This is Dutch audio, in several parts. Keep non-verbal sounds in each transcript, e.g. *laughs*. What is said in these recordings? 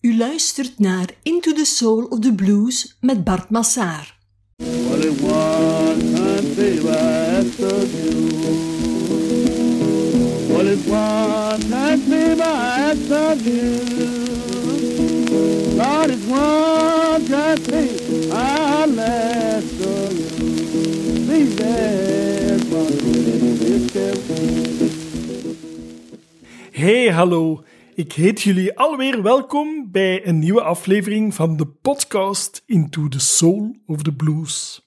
U luistert naar Into the Soul of the Blues met Bart Massaar. Hey, hallo. Ik heet jullie alweer welkom bij een nieuwe aflevering van de podcast Into the Soul of the Blues.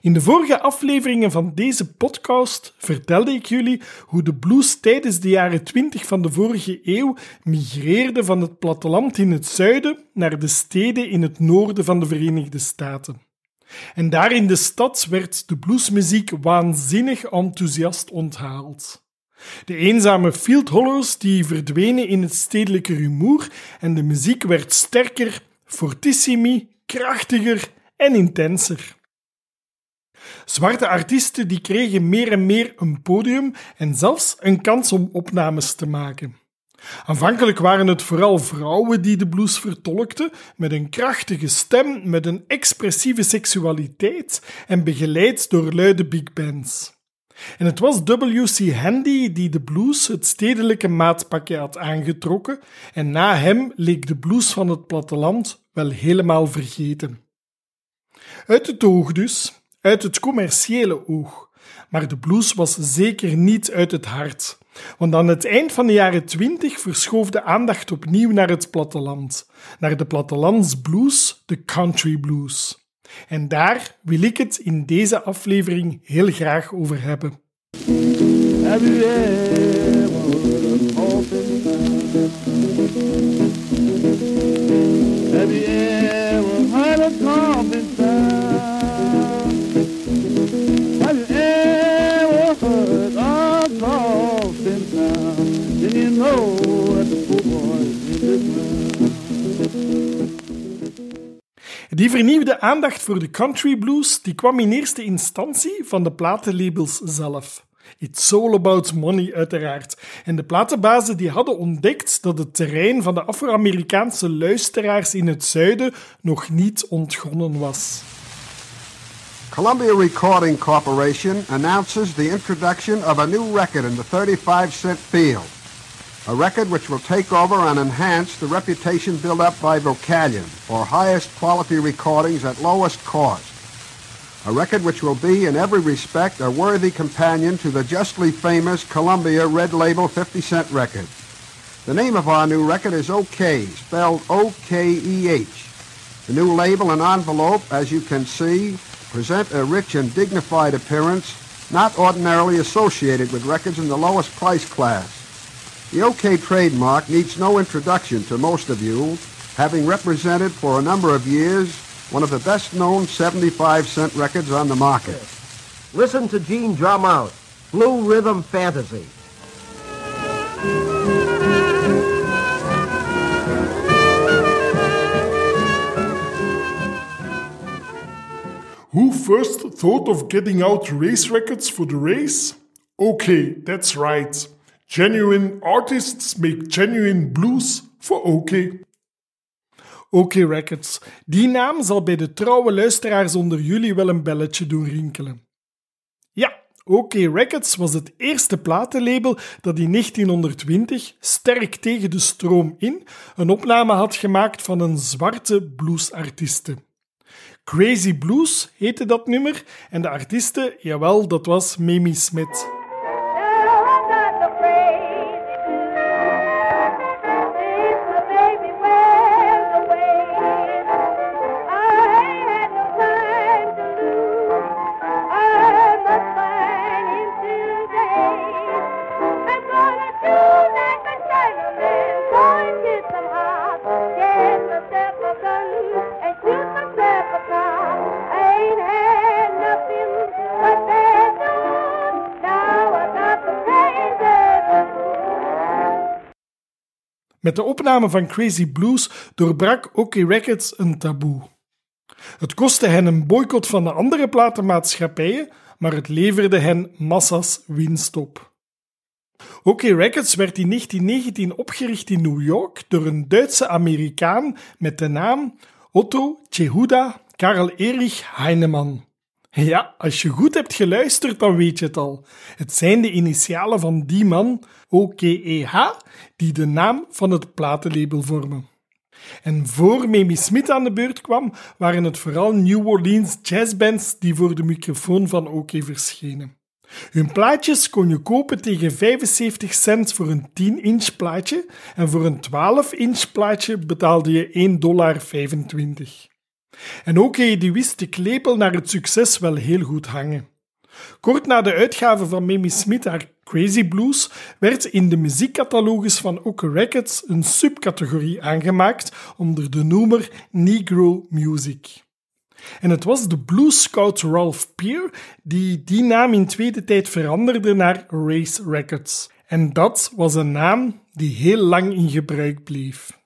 In de vorige afleveringen van deze podcast vertelde ik jullie hoe de blues tijdens de jaren 20 van de vorige eeuw migreerde van het platteland in het zuiden naar de steden in het noorden van de Verenigde Staten. En daar in de stad werd de bluesmuziek waanzinnig enthousiast onthaald. De eenzame fieldhollers die verdwenen in het stedelijke rumoer en de muziek werd sterker, fortissimi, krachtiger en intenser. Zwarte artiesten die kregen meer en meer een podium en zelfs een kans om opnames te maken. Aanvankelijk waren het vooral vrouwen die de blues vertolkten, met een krachtige stem, met een expressieve seksualiteit en begeleid door luide big bands. En het was W.C. Handy die de blues het stedelijke maatpakje had aangetrokken en na hem leek de blues van het platteland wel helemaal vergeten. Uit het oog dus, uit het commerciële oog. Maar de blues was zeker niet uit het hart. Want aan het eind van de jaren twintig verschoof de aandacht opnieuw naar het platteland, naar de plattelandsblues, de country blues. En daar wil ik het in deze aflevering heel graag over hebben. Die vernieuwde aandacht voor de country blues die kwam in eerste instantie van de platenlabels zelf. It's all about money, uiteraard. En de platenbazen die hadden ontdekt dat het terrein van de Afro-Amerikaanse luisteraars in het zuiden nog niet ontgonnen was. Columbia Recording Corporation announces the introduction of a new record in the 35 cent field. A record which will take over and enhance the reputation built up by Vocalion for highest quality recordings at lowest cost. A record which will be in every respect a worthy companion to the justly famous Columbia Red Label 50 cent record. The name of our new record is OK, spelled O-K-E-H. The new label and envelope, as you can see, present a rich and dignified appearance not ordinarily associated with records in the lowest price class. The OK trademark needs no introduction to most of you, having represented for a number of years one of the best-known 75-cent records on the market. Listen to Gene drum out. Blue Rhythm Fantasy. Who first thought of getting out race records for the race? Okay, that's right. Genuine artists make genuine blues for OK. OK Records. Die naam zal bij de trouwe luisteraars onder jullie wel een belletje doen rinkelen. Ja, OK Records was het eerste platenlabel dat in 1920, sterk tegen de stroom in, een opname had gemaakt van een zwarte bluesartiste. Crazy Blues heette dat nummer en de artiste, jawel, dat was Mamie Smith. Met de opname van Crazy Blues doorbrak OK Records een taboe. Het kostte hen een boycott van de andere platenmaatschappijen, maar het leverde hen massa's winst op. OK Records werd in 1919 opgericht in New York door een Duitse Amerikaan met de naam Otto Jehuda Karl Erich Heinemann. Ja, als je goed hebt geluisterd, dan weet je het al. Het zijn de initialen van die man, OKEH, die de naam van het platenlabel vormen. En voor Mamie Smith aan de beurt kwam, waren het vooral New Orleans jazzbands die voor de microfoon van OK verschenen. Hun plaatjes kon je kopen tegen 75 cent voor een 10-inch plaatje en voor een 12-inch plaatje betaalde je 1,25 dollar. En ook die wist de klepel naar het succes wel heel goed hangen. Kort na de uitgave van Mamie Smith haar Crazy Blues werd in de muziekcatalogus van Oke Records een subcategorie aangemaakt onder de noemer Negro Music. En het was de blues scout Ralph Peer die die naam in tweede tijd veranderde naar Race Records. En dat was een naam die heel lang in gebruik bleef.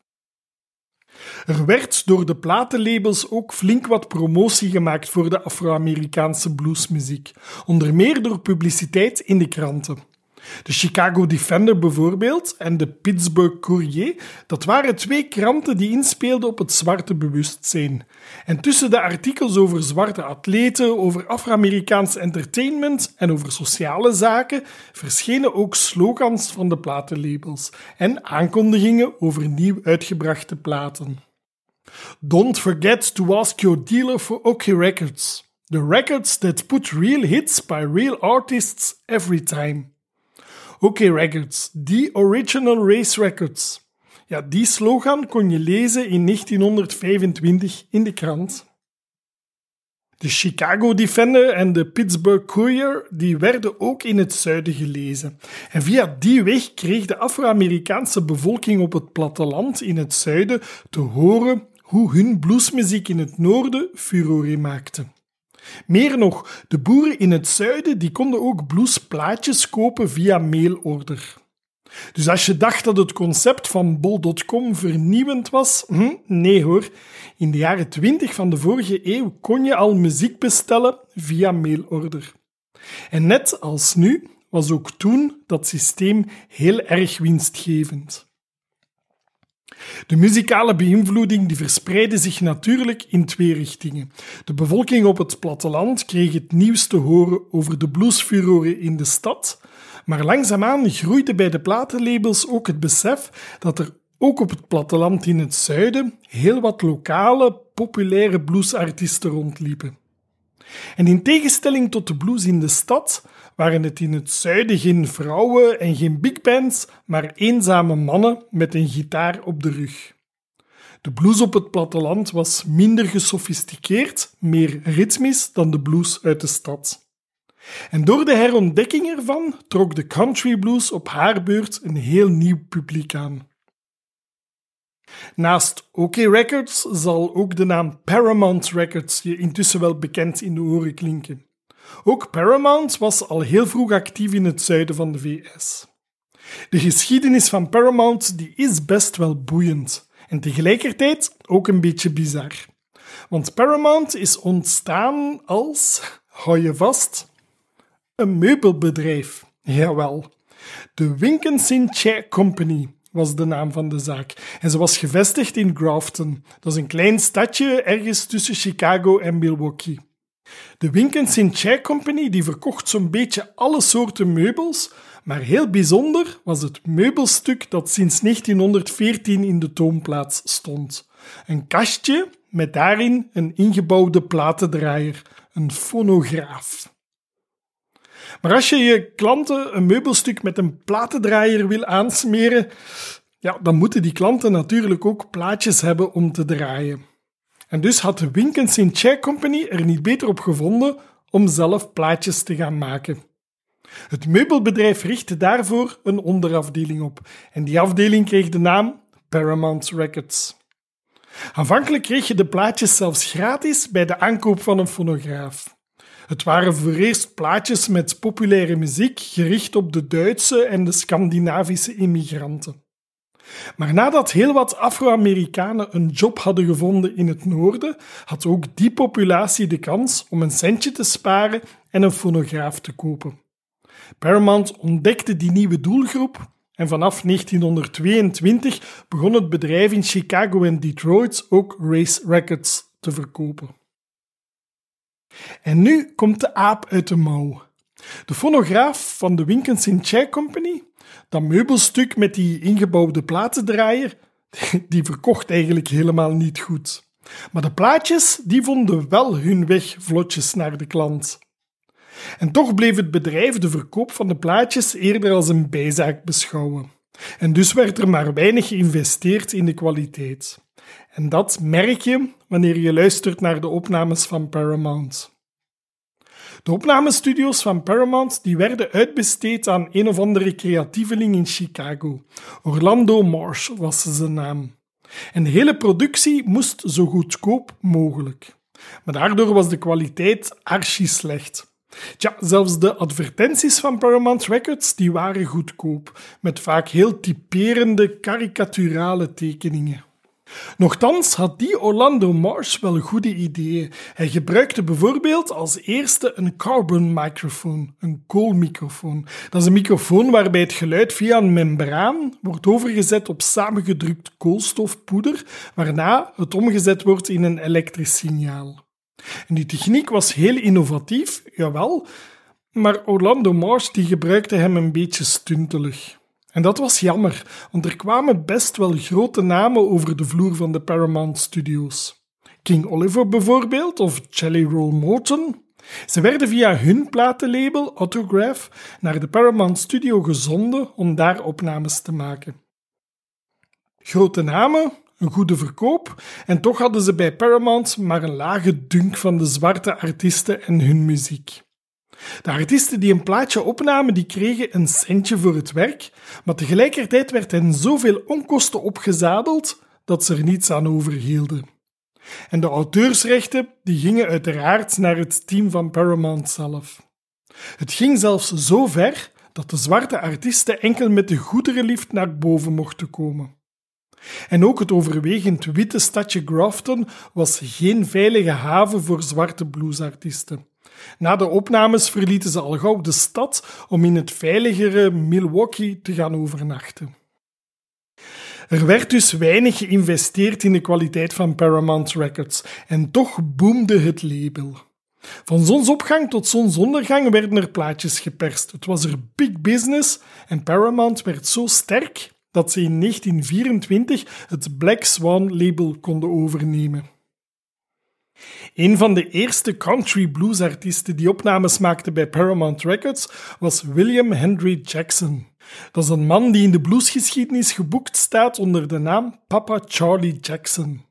Er werd door de platenlabels ook flink wat promotie gemaakt voor de Afro-Amerikaanse bluesmuziek, onder meer door publiciteit in de kranten. De Chicago Defender bijvoorbeeld en de Pittsburgh Courier, dat waren twee kranten die inspeelden op het zwarte bewustzijn. En tussen de artikels over zwarte atleten, over Afro-Amerikaans entertainment en over sociale zaken verschenen ook slogans van de platenlabels en aankondigingen over nieuw uitgebrachte platen. Don't forget to ask your dealer for OK Records. The records that put real hits by real artists every time. OK Records, die Original Race Records. Ja, die slogan kon je lezen in 1925 in de krant. De Chicago Defender en de Pittsburgh Courier die werden ook in het zuiden gelezen. En via die weg kreeg de Afro-Amerikaanse bevolking op het platteland in het zuiden te horen hoe hun bluesmuziek in het noorden furore maakte. Meer nog, de boeren in het zuiden die konden ook bluesplaatjes kopen via mailorder. Dus als je dacht dat het concept van bol.com vernieuwend was, hm, nee hoor. In de jaren 20 van de vorige eeuw kon je al muziek bestellen via mailorder. En net als nu was ook toen dat systeem heel erg winstgevend. De muzikale beïnvloeding die verspreidde zich natuurlijk in twee richtingen. De bevolking op het platteland kreeg het nieuws te horen over de bluesfuroren in de stad, maar langzaamaan groeide bij de platenlabels ook het besef dat er ook op het platteland in het zuiden heel wat lokale, populaire bluesartiesten rondliepen. En in tegenstelling tot de blues in de stad waren het in het zuiden geen vrouwen en geen big bands, maar eenzame mannen met een gitaar op de rug. De blues op het platteland was minder gesofisticeerd, meer ritmisch dan de blues uit de stad. En door de herontdekking ervan trok de country blues op haar beurt een heel nieuw publiek aan. Naast OK Records zal ook de naam Paramount Records je intussen wel bekend in de oren klinken. Ook Paramount was al heel vroeg actief in het zuiden van de VS. De geschiedenis van Paramount die is best wel boeiend en tegelijkertijd ook een beetje bizar. Want Paramount is ontstaan als, hou je vast, een meubelbedrijf. Jawel. De Winkin Chair Company was de naam van de zaak. En ze was gevestigd in Grafton. Dat is een klein stadje ergens tussen Chicago en Milwaukee. De Winkin Chair Company die verkocht zo'n beetje alle soorten meubels, maar heel bijzonder was het meubelstuk dat sinds 1914 in de toonplaats stond. Een kastje met daarin een ingebouwde platendraaier, een fonograaf. Maar als je je klanten een meubelstuk met een platendraaier wil aansmeren, ja, dan moeten die klanten natuurlijk ook plaatjes hebben om te draaien. En dus had de Winkin Chair Company er niet beter op gevonden om zelf plaatjes te gaan maken. Het meubelbedrijf richtte daarvoor een onderafdeling op en die afdeling kreeg de naam Paramount Records. Aanvankelijk kreeg je de plaatjes zelfs gratis bij de aankoop van een fonograaf. Het waren voor eerst plaatjes met populaire muziek gericht op de Duitse en de Scandinavische immigranten. Maar nadat heel wat Afro-Amerikanen een job hadden gevonden in het noorden, had ook die populatie de kans om een centje te sparen en een fonograaf te kopen. Paramount ontdekte die nieuwe doelgroep en vanaf 1922 begon het bedrijf in Chicago en Detroit ook race records te verkopen. En nu komt de aap uit de mouw. De fonograaf van de Winkinson Chair Company, dat meubelstuk met die ingebouwde platendraaier, *laughs* die verkocht eigenlijk helemaal niet goed. Maar de plaatjes die vonden wel hun weg vlotjes naar de klant. En toch bleef het bedrijf de verkoop van de plaatjes eerder als een bijzaak beschouwen. En dus werd er maar weinig geïnvesteerd in de kwaliteit. En dat merk je wanneer je luistert naar de opnames van Paramount. De opnamestudio's van Paramount die werden uitbesteed aan een of andere creatieveling in Chicago. Orlando Marsh was zijn naam. En de hele productie moest zo goedkoop mogelijk. Maar daardoor was de kwaliteit archi slecht. Tja, zelfs de advertenties van Paramount Records die waren goedkoop, met vaak heel typerende karikaturale tekeningen. Nochtans had die Orlando Marsh wel goede ideeën. Hij gebruikte bijvoorbeeld als eerste een carbon microfoon, een koolmicrofoon. Dat is een microfoon waarbij het geluid via een membraan wordt overgezet op samengedrukt koolstofpoeder, waarna het omgezet wordt in een elektrisch signaal. En die techniek was heel innovatief, jawel, maar Orlando Marsh die gebruikte hem een beetje stuntelig. En dat was jammer, want er kwamen best wel grote namen over de vloer van de Paramount Studios. King Oliver bijvoorbeeld, of Jelly Roll Morton. Ze werden via hun platenlabel Autograph naar de Paramount Studio gezonden om daar opnames te maken. Grote namen, een goede verkoop, en toch hadden ze bij Paramount maar een lage dunk van de zwarte artiesten en hun muziek. De artiesten die een plaatje opnamen, die kregen een centje voor het werk, maar tegelijkertijd werd hen zoveel onkosten opgezadeld dat ze er niets aan overhielden. En de auteursrechten die gingen uiteraard naar het team van Paramount zelf. Het ging zelfs zo ver dat de zwarte artiesten enkel met de goederenlift naar boven mochten komen. En ook het overwegend witte stadje Grafton was geen veilige haven voor zwarte bluesartiesten. Na de opnames verlieten ze al gauw de stad om in het veiligere Milwaukee te gaan overnachten. Er werd dus weinig geïnvesteerd in de kwaliteit van Paramount Records en toch boomde het label. Van zonsopgang tot zonsondergang werden er plaatjes geperst. Het was er big business en Paramount werd zo sterk dat ze in 1924 het Black Swan label konden overnemen. Een van de eerste country blues artiesten die opnames maakte bij Paramount Records was William Henry Jackson. Dat is een man die in de bluesgeschiedenis geboekt staat onder de naam Papa Charlie Jackson.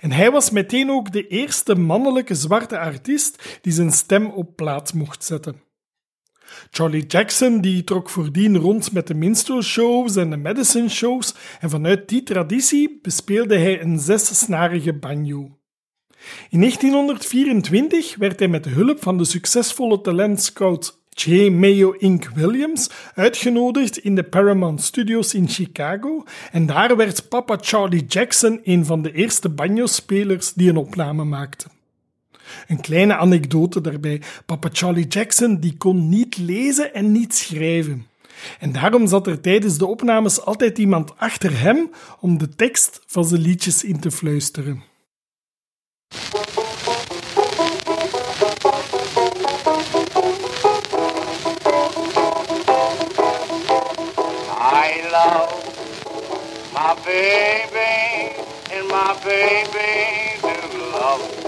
En hij was meteen ook de eerste mannelijke zwarte artiest die zijn stem op plaat mocht zetten. Charlie Jackson die trok voordien rond met de minstrel shows en de medicine shows en vanuit die traditie bespeelde hij een zessnarige banjo. In 1924 werd hij met hulp van de succesvolle talentscout J. Mayo Inc. Williams uitgenodigd in de Paramount Studios in Chicago en daar werd papa Charlie Jackson een van de eerste banjo-spelers die een opname maakte. Een kleine anekdote daarbij. Papa Charlie Jackson die kon niet lezen en niet schrijven. En daarom zat er tijdens de opnames altijd iemand achter hem om de tekst van zijn liedjes in te fluisteren. I love my baby, and my baby do love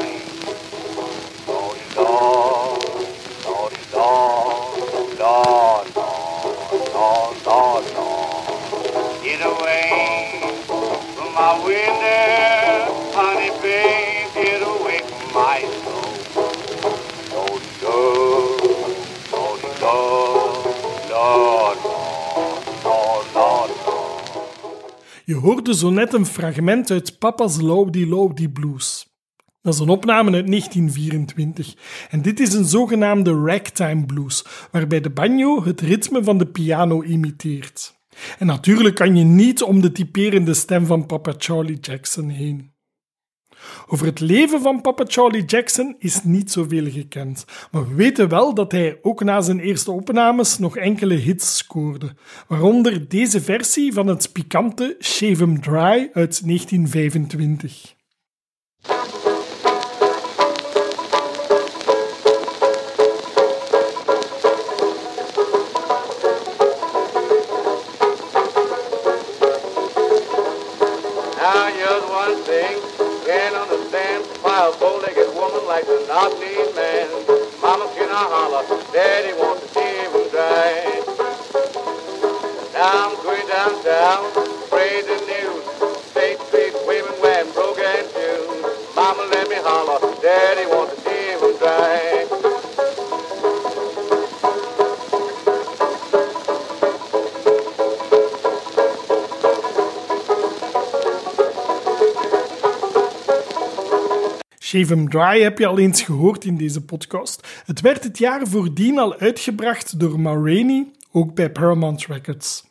hoorde zo net een fragment uit Papa's Lowdy Lowdy Blues. Dat is een opname uit 1924. En dit is een zogenaamde ragtime blues, waarbij de banjo het ritme van de piano imiteert. En natuurlijk kan je niet om de typerende stem van papa Charlie Jackson heen. Over het leven van Papa Charlie Jackson is niet zoveel gekend, maar we weten wel dat hij ook na zijn eerste opnames nog enkele hits scoorde, waaronder deze versie van het pikante Shave 'em Dry uit 1925. A bow-legged woman likes a knock-kneed man. Mama can I holler, daddy wants to see him dry. Now I'm going downtown, spread 'em Dry heb je al eens gehoord in deze podcast. Het werd het jaar voordien al uitgebracht door Ma Rainey, ook bij Paramount Records.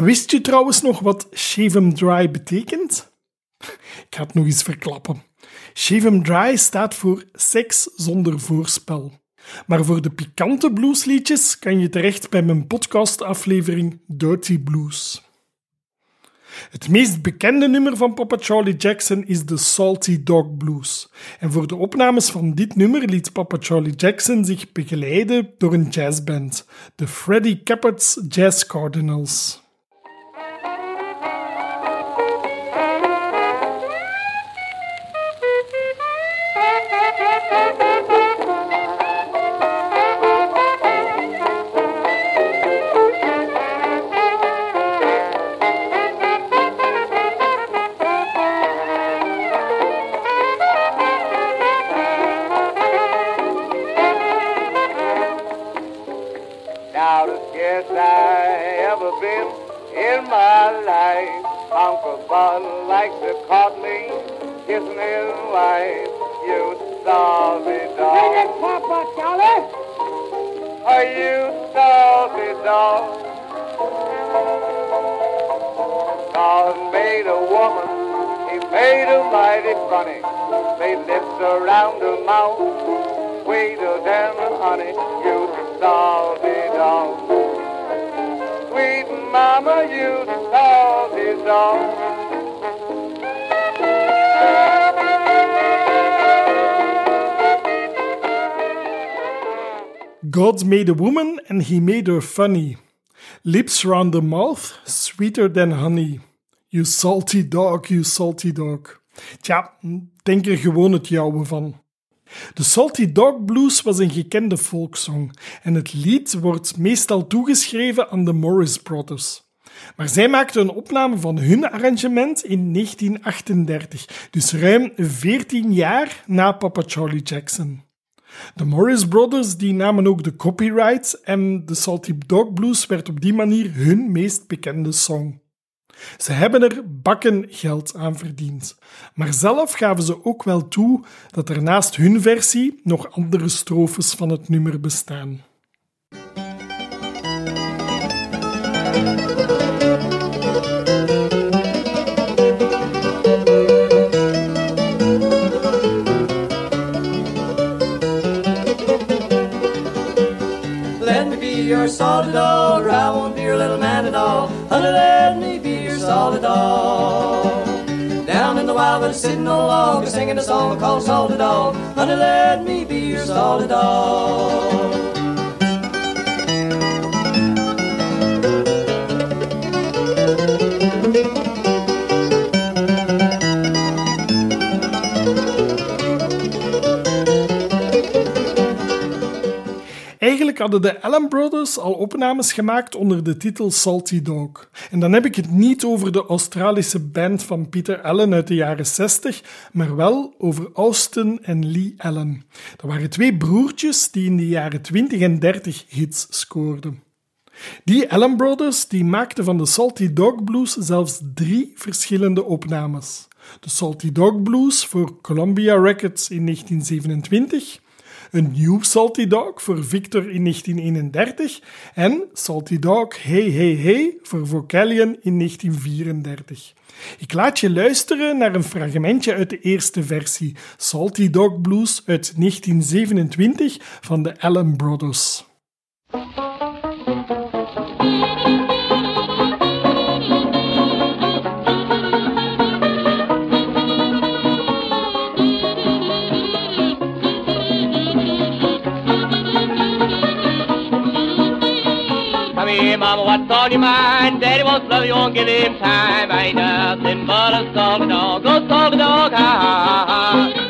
Wist je trouwens nog wat Shave 'em Dry betekent? Ik ga het nog eens verklappen. Shave 'em Dry staat voor seks zonder voorspel. Maar voor de pikante bluesliedjes kan je terecht bij mijn podcastaflevering Dirty Blues. Het meest bekende nummer van Papa Charlie Jackson is de Salty Dog Blues. En voor de opnames van dit nummer liet Papa Charlie Jackson zich begeleiden door een jazzband, de Freddie Cappett's Jazz Cardinals. Mouth, sweeter than honey. You salty dog. Sweet mama, you salty dog. God made a woman and he made her funny. Lips round the mouth, sweeter than honey. You salty dog, you salty dog. Tja, denk er gewoon het jouwe van. De Salty Dog Blues was een gekende folksong en het lied wordt meestal toegeschreven aan de Morris Brothers. Maar zij maakten een opname van hun arrangement in 1938, dus ruim 14 jaar na Papa Charlie Jackson. De Morris Brothers die namen ook de copyright en de Salty Dog Blues werd op die manier hun meest bekende song. Ze hebben er bakken geld aan verdiend. Maar zelf gaven ze ook wel toe dat er naast hun versie nog andere strofes van het nummer bestaan. But sitting on a log, singing a song called Salted Dog. Honey, let me be your solid dog. Eigenlijk hadden de Allen Brothers al opnames gemaakt onder de titel Salty Dog. En dan heb ik het niet over de Australische band van Peter Allen uit de jaren 60, maar wel over Austin en Lee Allen. Dat waren twee broertjes die in de jaren 20 en 30 hits scoorden. Die Allen Brothers die maakten van de Salty Dog Blues zelfs drie verschillende opnames. De Salty Dog Blues voor Columbia Records in 1927, een New Salty Dog voor Victor in 1931 en Salty Dog Hey Hey Hey voor Vocalion in 1934. Ik laat je luisteren naar een fragmentje uit de eerste versie, Salty Dog Blues uit 1927 van de Allen Brothers. Here, mama, what's on your mind? Daddy wants love you, won't give him time. Ain't nothing but a salty dog. Oh, Go salty dog, ha ha ha.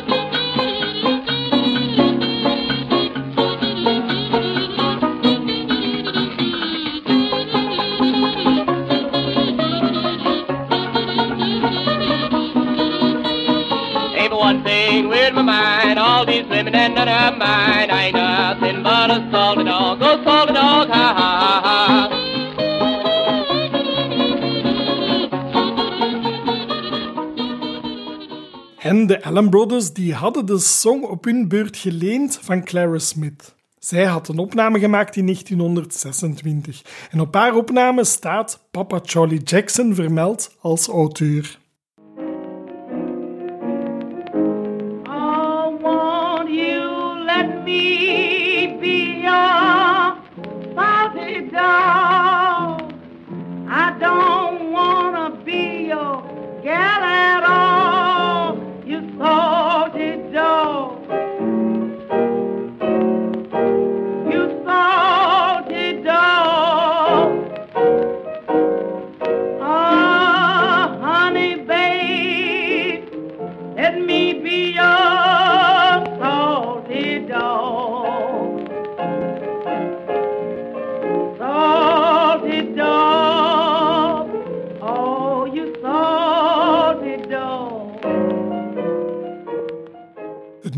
One thing in my mind. All these women and none of mine. Ain't nothing but a salty dog. Oh, Go salty dog, ha ha. De Allen Brothers die hadden de song op hun beurt geleend van Clara Smith. Zij had een opname gemaakt in 1926 en op haar opname staat papa Charlie Jackson vermeld als auteur. Oh, won't you salty dog.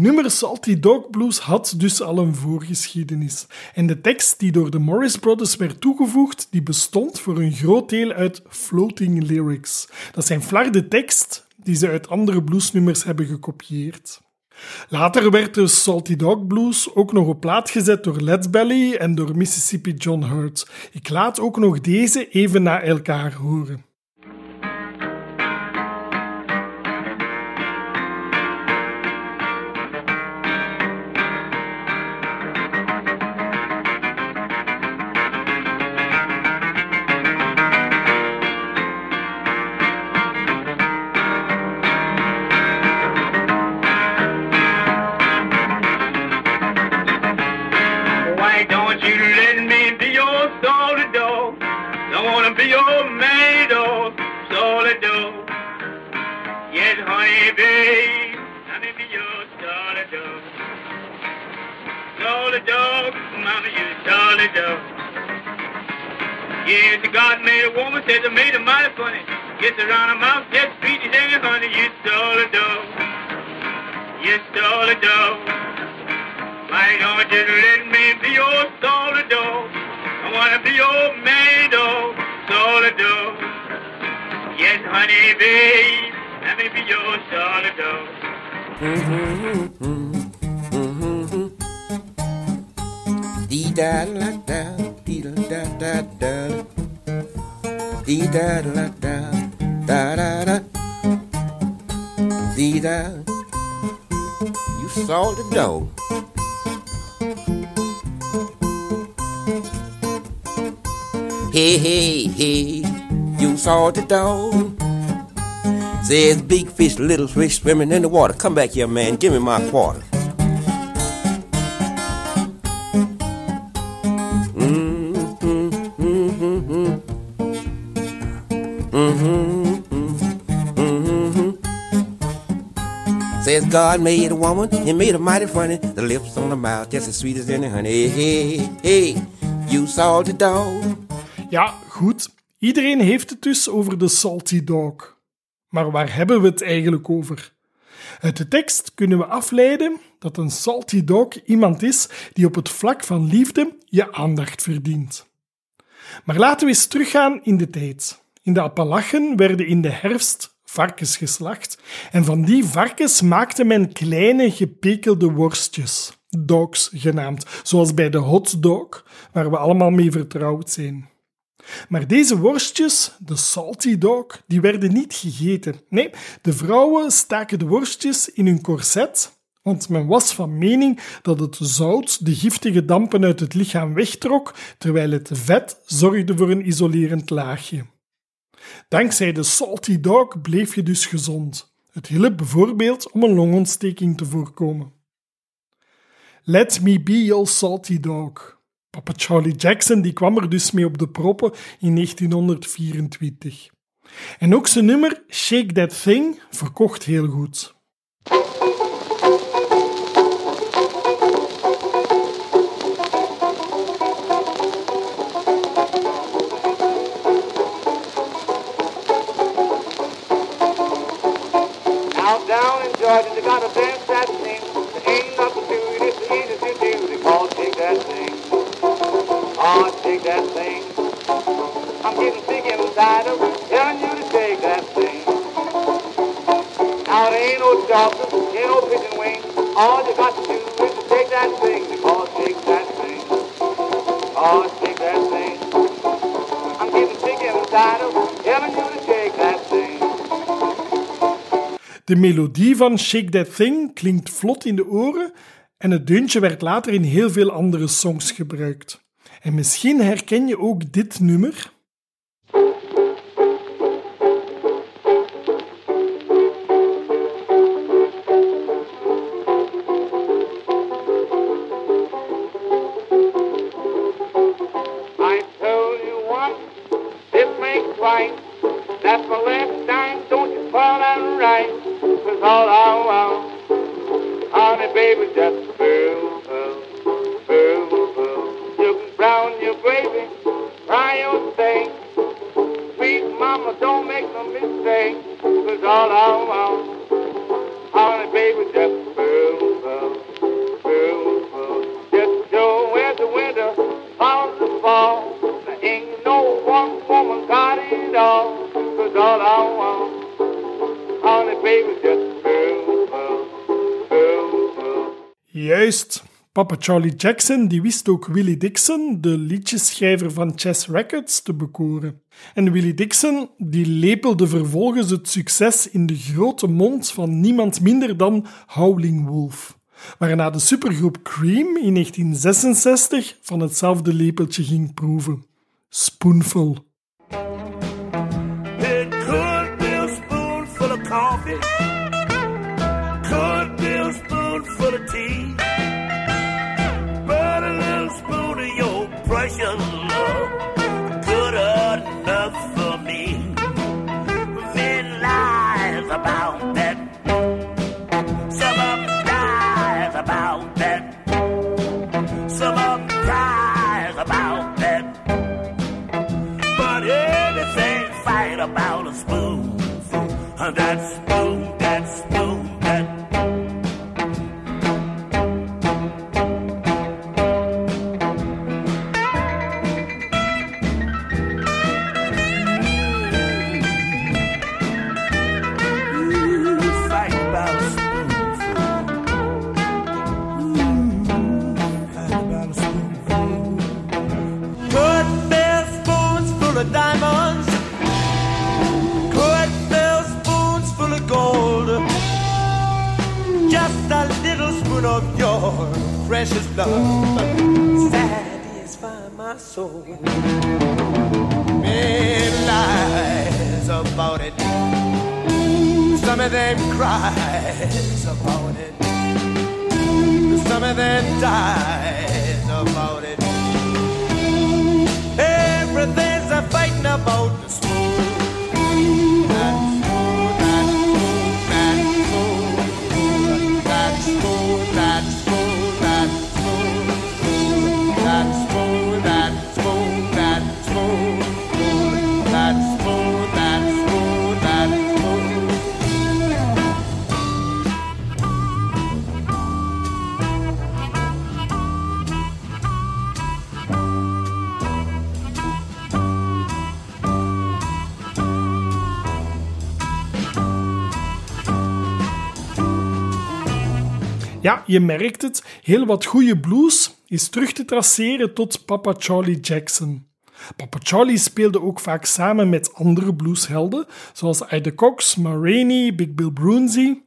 Nummer Salty Dog Blues had dus al een voorgeschiedenis. En de tekst die door de Morris Brothers werd toegevoegd, die bestond voor een groot deel uit floating lyrics. Dat zijn flarde tekst die ze uit andere bluesnummers hebben gekopieerd. Later werd de Salty Dog Blues ook nog op plaat gezet door Led Belly en door Mississippi John Hurt. Ik laat ook nog deze even na elkaar horen. Yes, God made a woman, said I made a mighty funny. Gets around her mouth, just sweet as honey, you solid dog. You solid dog. Why don't you let me be your solid dog? I wanna be your maid dog, solid dog. Yes, honey, babe, let me be your solid dog. Dee da la da, dee da da da, dee da la da, da da da, dee da. You saw the dog. Hey, hey, hey, you saw the dog. Says big fish, little fish swimming in the water. Come back here, man. Give me my quarter. God made a woman, he made her mighty funny. The lips on the mouth, just as sweet as any honey. Hey, hey, you salty dog. Ja, goed. Iedereen heeft het dus over de salty dog. Maar waar hebben we het eigenlijk over? Uit de tekst kunnen we afleiden dat een salty dog iemand is die op het vlak van liefde je aandacht verdient. Maar laten we eens teruggaan in de tijd. In de Appalachen werden in de herfst varkens geslacht en van die varkens maakte men kleine gepekelde worstjes, dogs genaamd, zoals bij de hotdog, waar we allemaal mee vertrouwd zijn. Maar deze worstjes, de salty dog, die werden niet gegeten. Nee, de vrouwen staken de worstjes in hun corset, want men was van mening dat het zout de giftige dampen uit het lichaam wegtrok, terwijl het vet zorgde voor een isolerend laagje. Dankzij de salty dog bleef je dus gezond. Het hielp bijvoorbeeld om een longontsteking te voorkomen. Let me be your salty dog. Papa Charlie Jackson die kwam er dus mee op de proppen in 1924. En ook zijn nummer Shake That Thing verkocht heel goed. De melodie van Shake That Thing klinkt vlot in de oren en het deuntje werd later in heel veel andere songs gebruikt. En misschien herken je ook dit nummer. Papa Charlie Jackson die wist ook Willie Dixon, de liedjeschrijver van Chess Records, te bekoren. En Willie Dixon die lepelde vervolgens het succes in de grote mond van niemand minder dan Howling Wolf. Waarna de supergroep Cream in 1966 van hetzelfde lepeltje ging proeven. Spoonful. Your je merkt het, heel wat goede blues is terug te traceren tot Papa Charlie Jackson. Papa Charlie speelde ook vaak samen met andere blueshelden, zoals Ida Cox, Ma Big Bill Broonzy.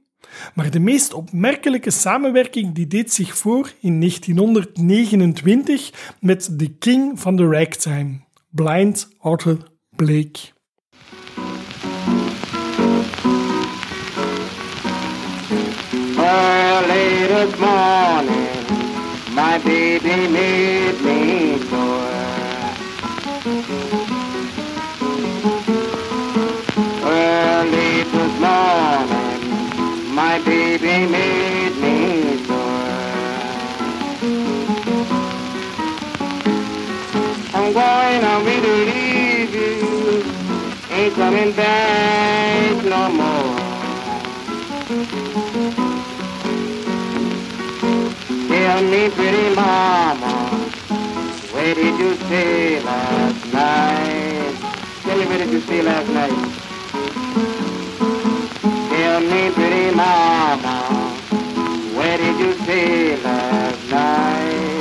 Maar de meest opmerkelijke samenwerking die deed zich voor in 1929 met de king van de ragtime, Blind Arthur Blake. Baby made me sure. Early this morning, my baby made me sure. I'm going away to leave you, ain't coming back no more. Pretty mama, where did you stay last night? Tell me, where did you stay last night? Tell me, pretty mama, where did you stay last night?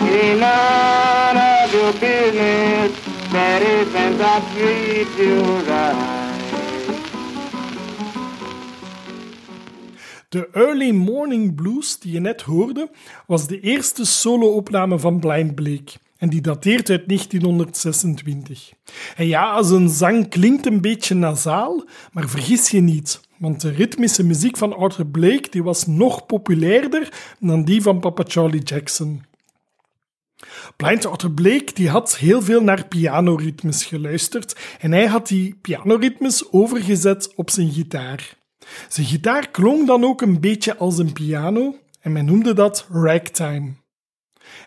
Ain't none of your business that if I treat you right. De Early Morning Blues die je net hoorde, was de eerste solo-opname van Blind Blake. En die dateert uit 1926. En ja, zijn zang klinkt een beetje nasaal, maar vergis je niet. Want de ritmische muziek van Arthur Blake die was nog populairder dan die van Papa Charlie Jackson. Blind Arthur Blake die had heel veel naar pianoritmes geluisterd en hij had die pianoritmes overgezet op zijn gitaar. Zijn gitaar klonk dan ook een beetje als een piano en men noemde dat ragtime.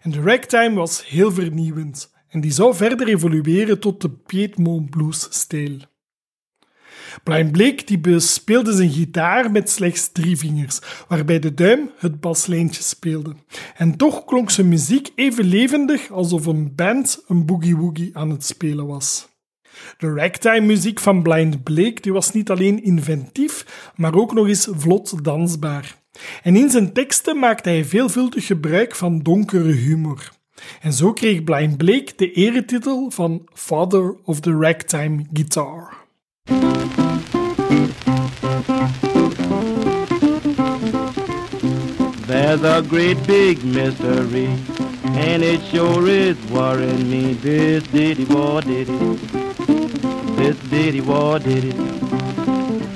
En de ragtime was heel vernieuwend en die zou verder evolueren tot de Piedmont blues-stijl. Blind Blake die bespeelde zijn gitaar met slechts drie vingers, waarbij de duim het baslijntje speelde. En toch klonk zijn muziek even levendig alsof een band een boogie-woogie aan het spelen was. De ragtime muziek van Blind Blake die was niet alleen inventief, maar ook nog eens vlot dansbaar. En in zijn teksten maakte hij veelvuldig gebruik van donkere humor. En zo kreeg Blind Blake de eretitel van Father of the Ragtime Guitar. There's a great big mystery, and it sure is worrying me. This diddy war did it. This diddy did it.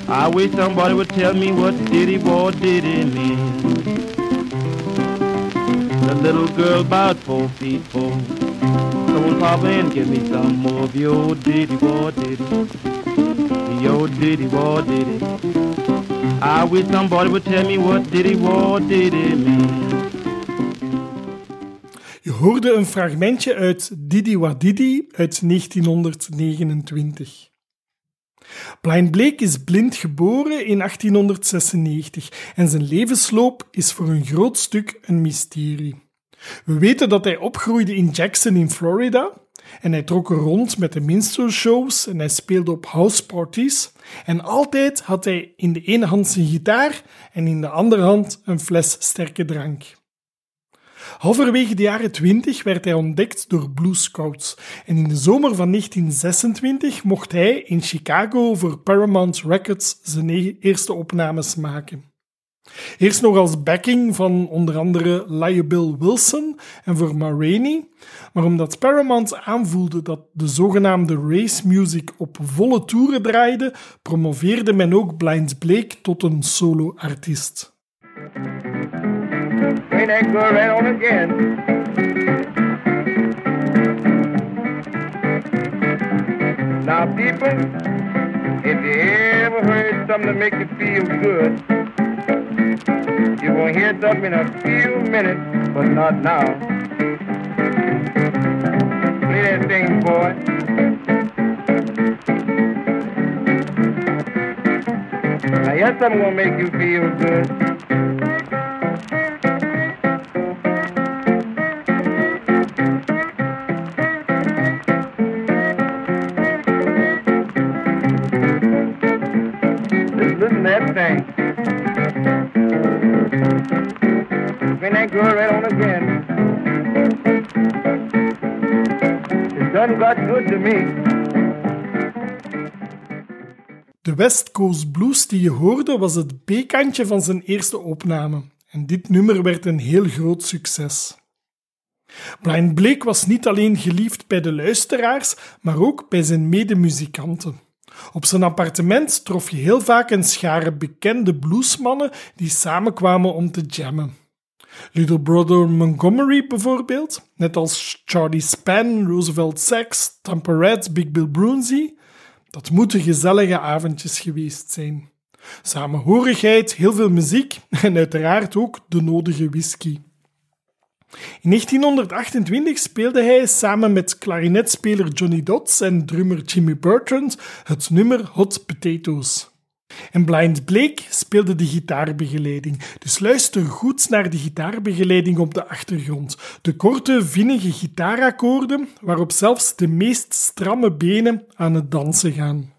I wish somebody would tell me what diddy did it mean. The little girl about four feet four. Come on, Papa, and give me some more of your diddy war did it. Your diddy war did it. I wish somebody would tell me what diddy did it mean. Je hoorde een fragmentje uit Didi Wa Didi uit 1929. Blind Blake is blind geboren in 1896 en zijn levensloop is voor een groot stuk een mysterie. We weten dat hij opgroeide in Jackson in Florida en hij trok rond met de minstrel shows en hij speelde op houseparties en altijd had hij in de ene hand zijn gitaar en in de andere hand een fles sterke drank. Halverwege de jaren 20 werd hij ontdekt door Blue Scouts en in de zomer van 1926 mocht hij in Chicago voor Paramount Records zijn e- eerste opnames maken. Eerst nog als backing van onder andere Lyle Bill Wilson en voor Ma Rainey, maar omdat Paramount aanvoelde dat de zogenaamde race music op volle toeren draaide, promoveerde men ook Blind Blake tot een solo-artiest. Ain't that girl right on again? Now, people, if you ever heard something to make you feel good, you're gonna hear something in a few minutes, but not now. Play that thing, boy. Now, here's something gonna make you feel good. ain't right on again. It done got good to me. De West Coast Blues die je hoorde was het B-kantje van zijn eerste opname. En dit nummer werd een heel groot succes. Brian Blake was niet alleen geliefd bij de luisteraars, maar ook bij zijn medemuzikanten. Op zijn appartement trof je heel vaak een schare bekende bluesmannen die samenkwamen om te jammen. Little Brother Montgomery bijvoorbeeld, net als Charlie Span, Roosevelt Sax, Tampa Reds, Big Bill Brunsey. Dat moeten gezellige avondjes geweest zijn. Samenhorigheid, heel veel muziek *laughs* en uiteraard ook de nodige whisky. In 1928 speelde hij samen met klarinetspeler Johnny Dodds en drummer Jimmy Bertrand het nummer Hot Potatoes. En Blind Blake speelde de gitaarbegeleiding, dus luister goed naar de gitaarbegeleiding op de achtergrond. De korte, vinnige gitaarakkoorden waarop zelfs de meest stramme benen aan het dansen gaan.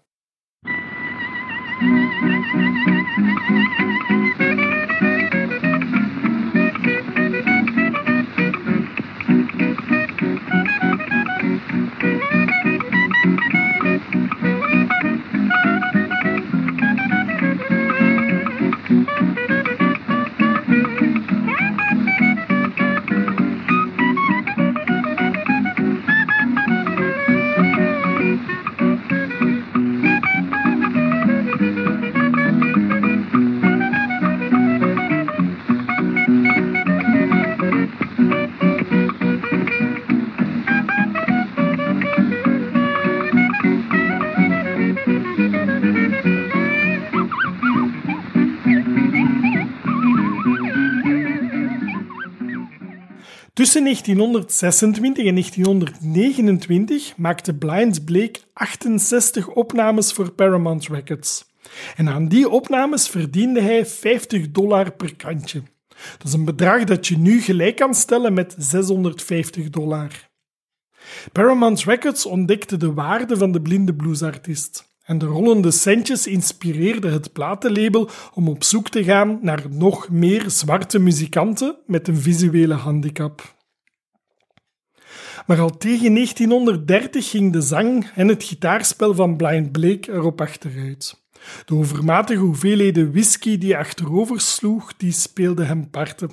Tussen 1926 en 1929 maakte Blind Blake 68 opnames voor Paramount Records. En aan die opnames verdiende hij 50 dollar per kantje. Dat is een bedrag dat je nu gelijk kan stellen met 650 dollar. Paramount Records ontdekte de waarde van de blinde bluesartiest. En de rollende centjes inspireerden het platenlabel om op zoek te gaan naar nog meer zwarte muzikanten met een visuele handicap. Maar al tegen 1930 ging de zang en het gitaarspel van Blind Blake erop achteruit. De overmatige hoeveelheden whisky die achterover sloeg, die speelde hem parten.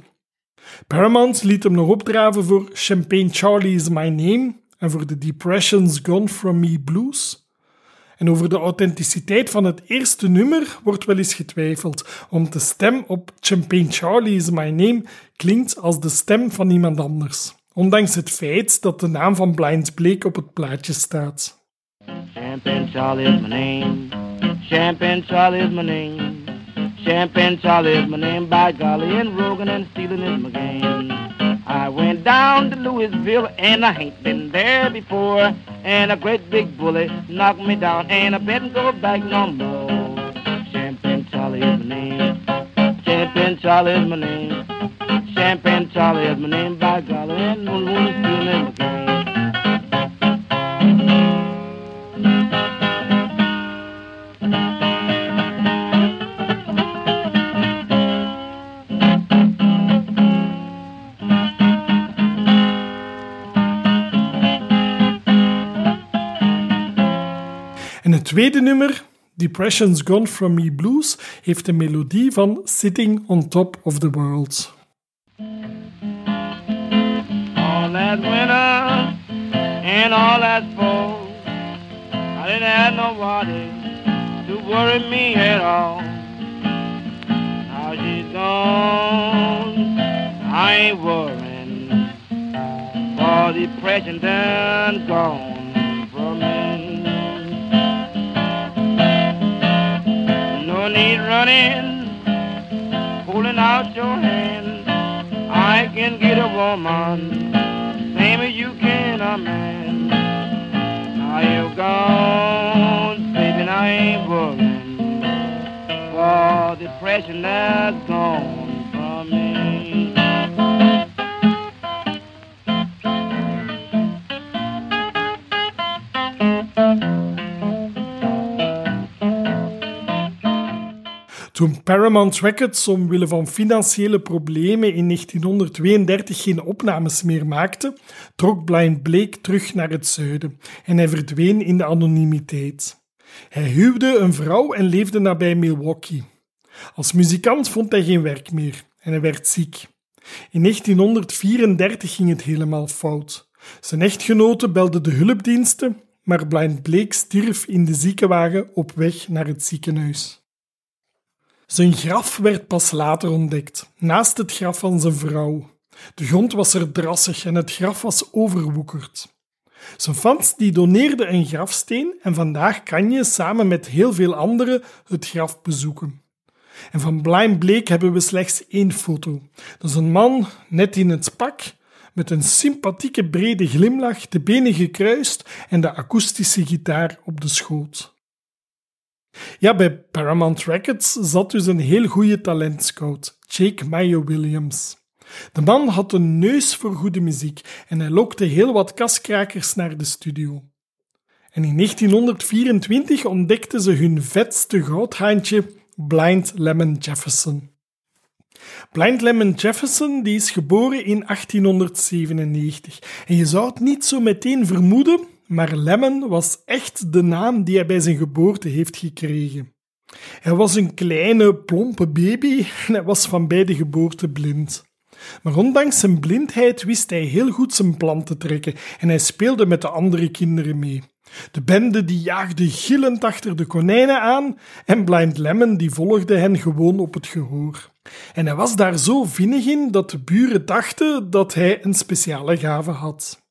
Paramount liet hem nog opdraven voor Champagne Charlie is My Name en voor The Depression's Gone From Me Blues. En over de authenticiteit van het eerste nummer wordt wel eens getwijfeld, want de stem op Champagne Charlie is My Name klinkt als de stem van iemand anders. Ondanks het feit dat de naam van Blind Blake op het plaatje staat. Champagne Charlie is my name. Champagne Charlie is my name. Champagne Charlie is my name. By golly, and Rogan and stealing is my game. I went down to Louisville and I ain't been there before. And a great big bully knocked me down and I better go back no more. Champagne Charlie is my name. Champagne Charlie is my name. Champagne Charlie is my name. By golly, and and stealing is my game. Het tweede nummer, Depression's Gone From Me Blues, heeft de melodie van Sitting on Top of the World. all that winter and all that fall. I didn't have nobody to worry me at all. Now she's gone, I ain't worrying. For depression done gone from me. Need running, pulling out your hand. I can get a woman, same as you can a man. Now you're gone, baby, I ain't worrying. For depression has gone from me. Toen Paramount Records omwille van financiële problemen in 1932 geen opnames meer maakte, trok Blind Blake terug naar het zuiden en hij verdween in de anonimiteit. Hij huwde een vrouw en leefde nabij Milwaukee. Als muzikant vond hij geen werk meer en hij werd ziek. In 1934 ging het helemaal fout. Zijn echtgenote belde de hulpdiensten, maar Blind Blake stierf in de ziekenwagen op weg naar het ziekenhuis. Zijn graf werd pas later ontdekt, naast het graf van zijn vrouw. De grond was er drassig en het graf was overwoekerd. Zijn fans die doneerden een grafsteen en vandaag kan je samen met heel veel anderen het graf bezoeken. En van Blind Blake hebben we slechts één foto. Dat is een man, net in het pak, met een sympathieke brede glimlach, de benen gekruist en de akoestische gitaar op de schoot. Ja, bij Paramount Records zat dus een heel goede talentscout, Jake Mayo Williams. De man had een neus voor goede muziek en hij lokte heel wat kaskrakers naar de studio. En in 1924 ontdekten ze hun vetste goudhaantje, Blind Lemon Jefferson. Blind Lemon Jefferson die is geboren in 1897 en je zou het niet zo meteen vermoeden, maar Lemon was echt de naam die hij bij zijn geboorte heeft gekregen. Hij was een kleine, plompe baby en hij was van bij de geboorte blind. Maar ondanks zijn blindheid wist hij heel goed zijn plan te trekken en hij speelde met de andere kinderen mee. De bende die jaagde gillend achter de konijnen aan en Blind Lemon die volgde hen gewoon op het gehoor. En hij was daar zo vinnig in dat de buren dachten dat hij een speciale gave had.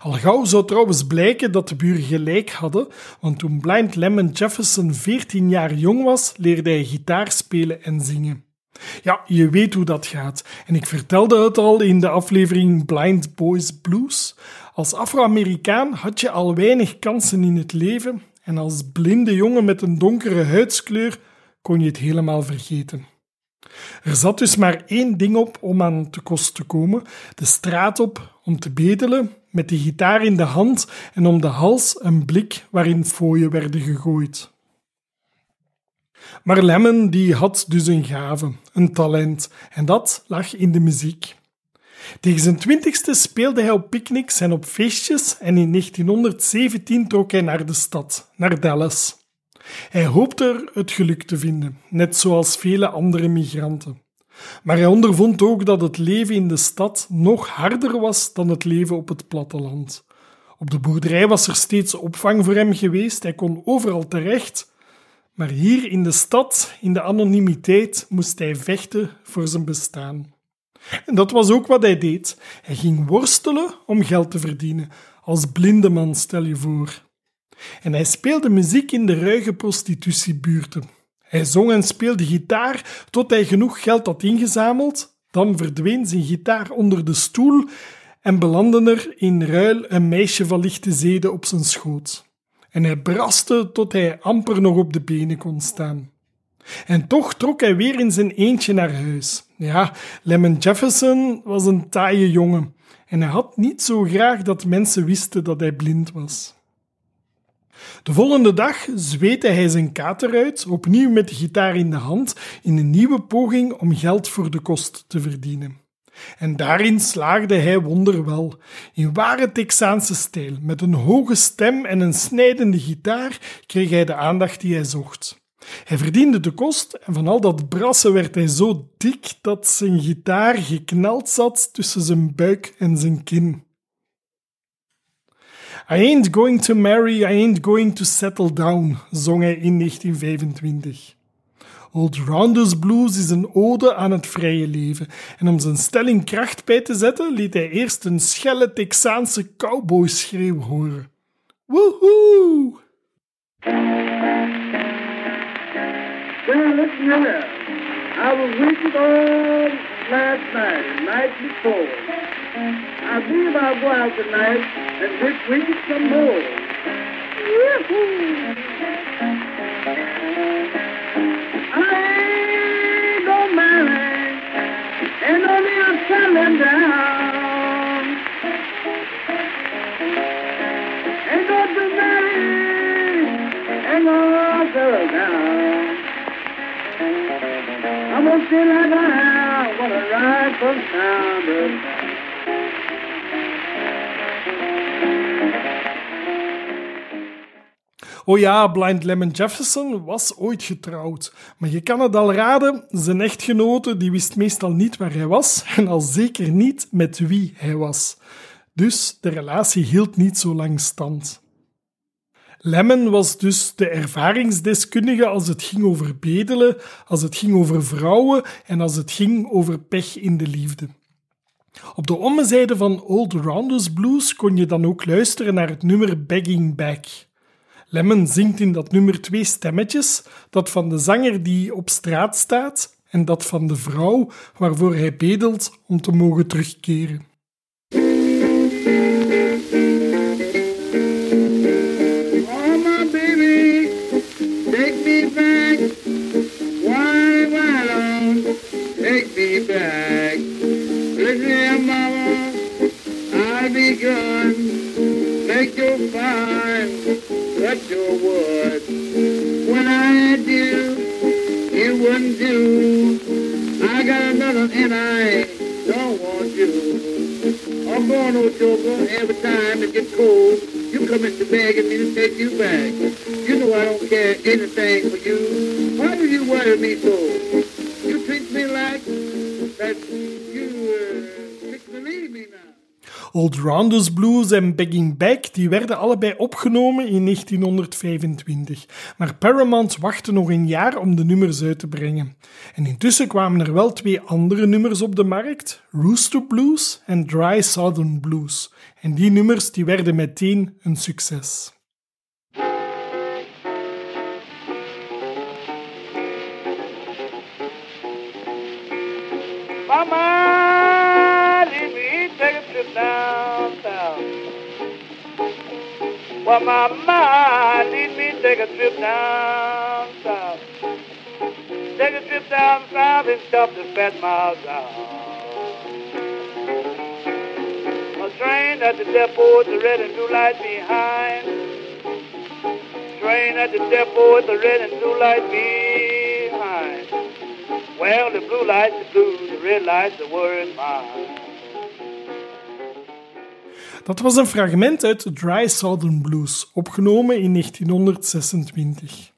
Al gauw zou trouwens blijken dat de buren gelijk hadden, want toen Blind Lemon Jefferson 14 jaar jong was, leerde hij gitaar spelen en zingen. Ja, je weet hoe dat gaat. En ik vertelde het al in de aflevering Blind Boys Blues. Als Afro-Amerikaan had je al weinig kansen in het leven en als blinde jongen met een donkere huidskleur kon je het helemaal vergeten. Er zat dus maar één ding op om aan te kost te komen: de straat op om te bedelen, met de gitaar in de hand en om de hals een blik waarin fooien werden gegooid. Maar Lemon die had dus een gave, een talent, en dat lag in de muziek. Tegen zijn twintigste speelde hij op picknicks en op feestjes en in 1917 trok hij naar de stad, naar Dallas. Hij hoopte er het geluk te vinden, net zoals vele andere migranten. Maar hij ondervond ook dat het leven in de stad nog harder was dan het leven op het platteland. Op de boerderij was er steeds opvang voor hem geweest, hij kon overal terecht. Maar hier in de stad, in de anonimiteit, moest hij vechten voor zijn bestaan. En dat was ook wat hij deed. Hij ging worstelen om geld te verdienen, als blinde man, stel je voor. En hij speelde muziek in de ruige prostitutiebuurten. Hij zong en speelde gitaar tot hij genoeg geld had ingezameld. Dan verdween zijn gitaar onder de stoel en belandde er in ruil een meisje van lichte zeden op zijn schoot. En hij braste tot hij amper nog op de benen kon staan. En toch trok hij weer in zijn eentje naar huis. Ja, Lemon Jefferson was een taaie jongen en hij had niet zo graag dat mensen wisten dat hij blind was. De volgende dag zweette hij zijn kater uit, opnieuw met de gitaar in de hand, in een nieuwe poging om geld voor de kost te verdienen. En daarin slaagde hij wonderwel, in ware Texaanse stijl, met een hoge stem en een snijdende gitaar kreeg hij de aandacht die hij zocht. Hij verdiende de kost en van al dat brassen werd hij zo dik dat zijn gitaar geknald zat tussen zijn buik en zijn kin. I ain't going to marry, I ain't going to settle down, zong hij in 1925. Old Rounders Blues is een ode aan het vrije leven. En om zijn stelling kracht bij te zetten, liet hij eerst een schelle Texaanse cowboy-schreeuw horen. Woehoe! Well, listen here. I was all last night and night before. I believe I'll go out tonight and just read some more. Yahoo! I ain't marry, ain't no need down. Ain't gonna marry, gonna settle down. I'm a ride from. Oh ja, Blind Lemon Jefferson was ooit getrouwd. Maar je kan het al raden, zijn echtgenote die wist meestal niet waar hij was en al zeker niet met wie hij was. Dus de relatie hield niet zo lang stand. Lemon was dus de ervaringsdeskundige als het ging over bedelen, als het ging over vrouwen en als het ging over pech in de liefde. Op de ommezijde van Old Rounders Blues kon je dan ook luisteren naar het nummer Begging Back. Lemon zingt in dat nummer twee stemmetjes, dat van de zanger die op straat staat en dat van de vrouw waarvoor hij bedelt om te mogen terugkeren. Back? Listen here, mama, I'll be gone. Make your fire, cut your wood. When I had you, wouldn't do. I got another and I don't want you. I'm going no joker every time it gets cold. You come in the bag and me to take you back. You know I don't care anything for you. Why do you worry me so? You treat me like that you me now. Old Rounders Blues en Begging Back die werden allebei opgenomen in 1925, maar Paramount wachtte nog een jaar om de nummers uit te brengen. En intussen kwamen er wel twee andere nummers op de markt, Rooster Blues en Dry Southern Blues. En die nummers die werden meteen een succes. Mama, leave me take a trip downtown. Well, mama, leave me take a trip down south. Take a trip down south and stop the fat miles down. A train at the depot with the red and blue light behind. Train at the depot with the red and blue light behind. Well, the blue light's the blue, light's the mine. Dat was een fragment uit Dry Southern Blues, opgenomen in 1926.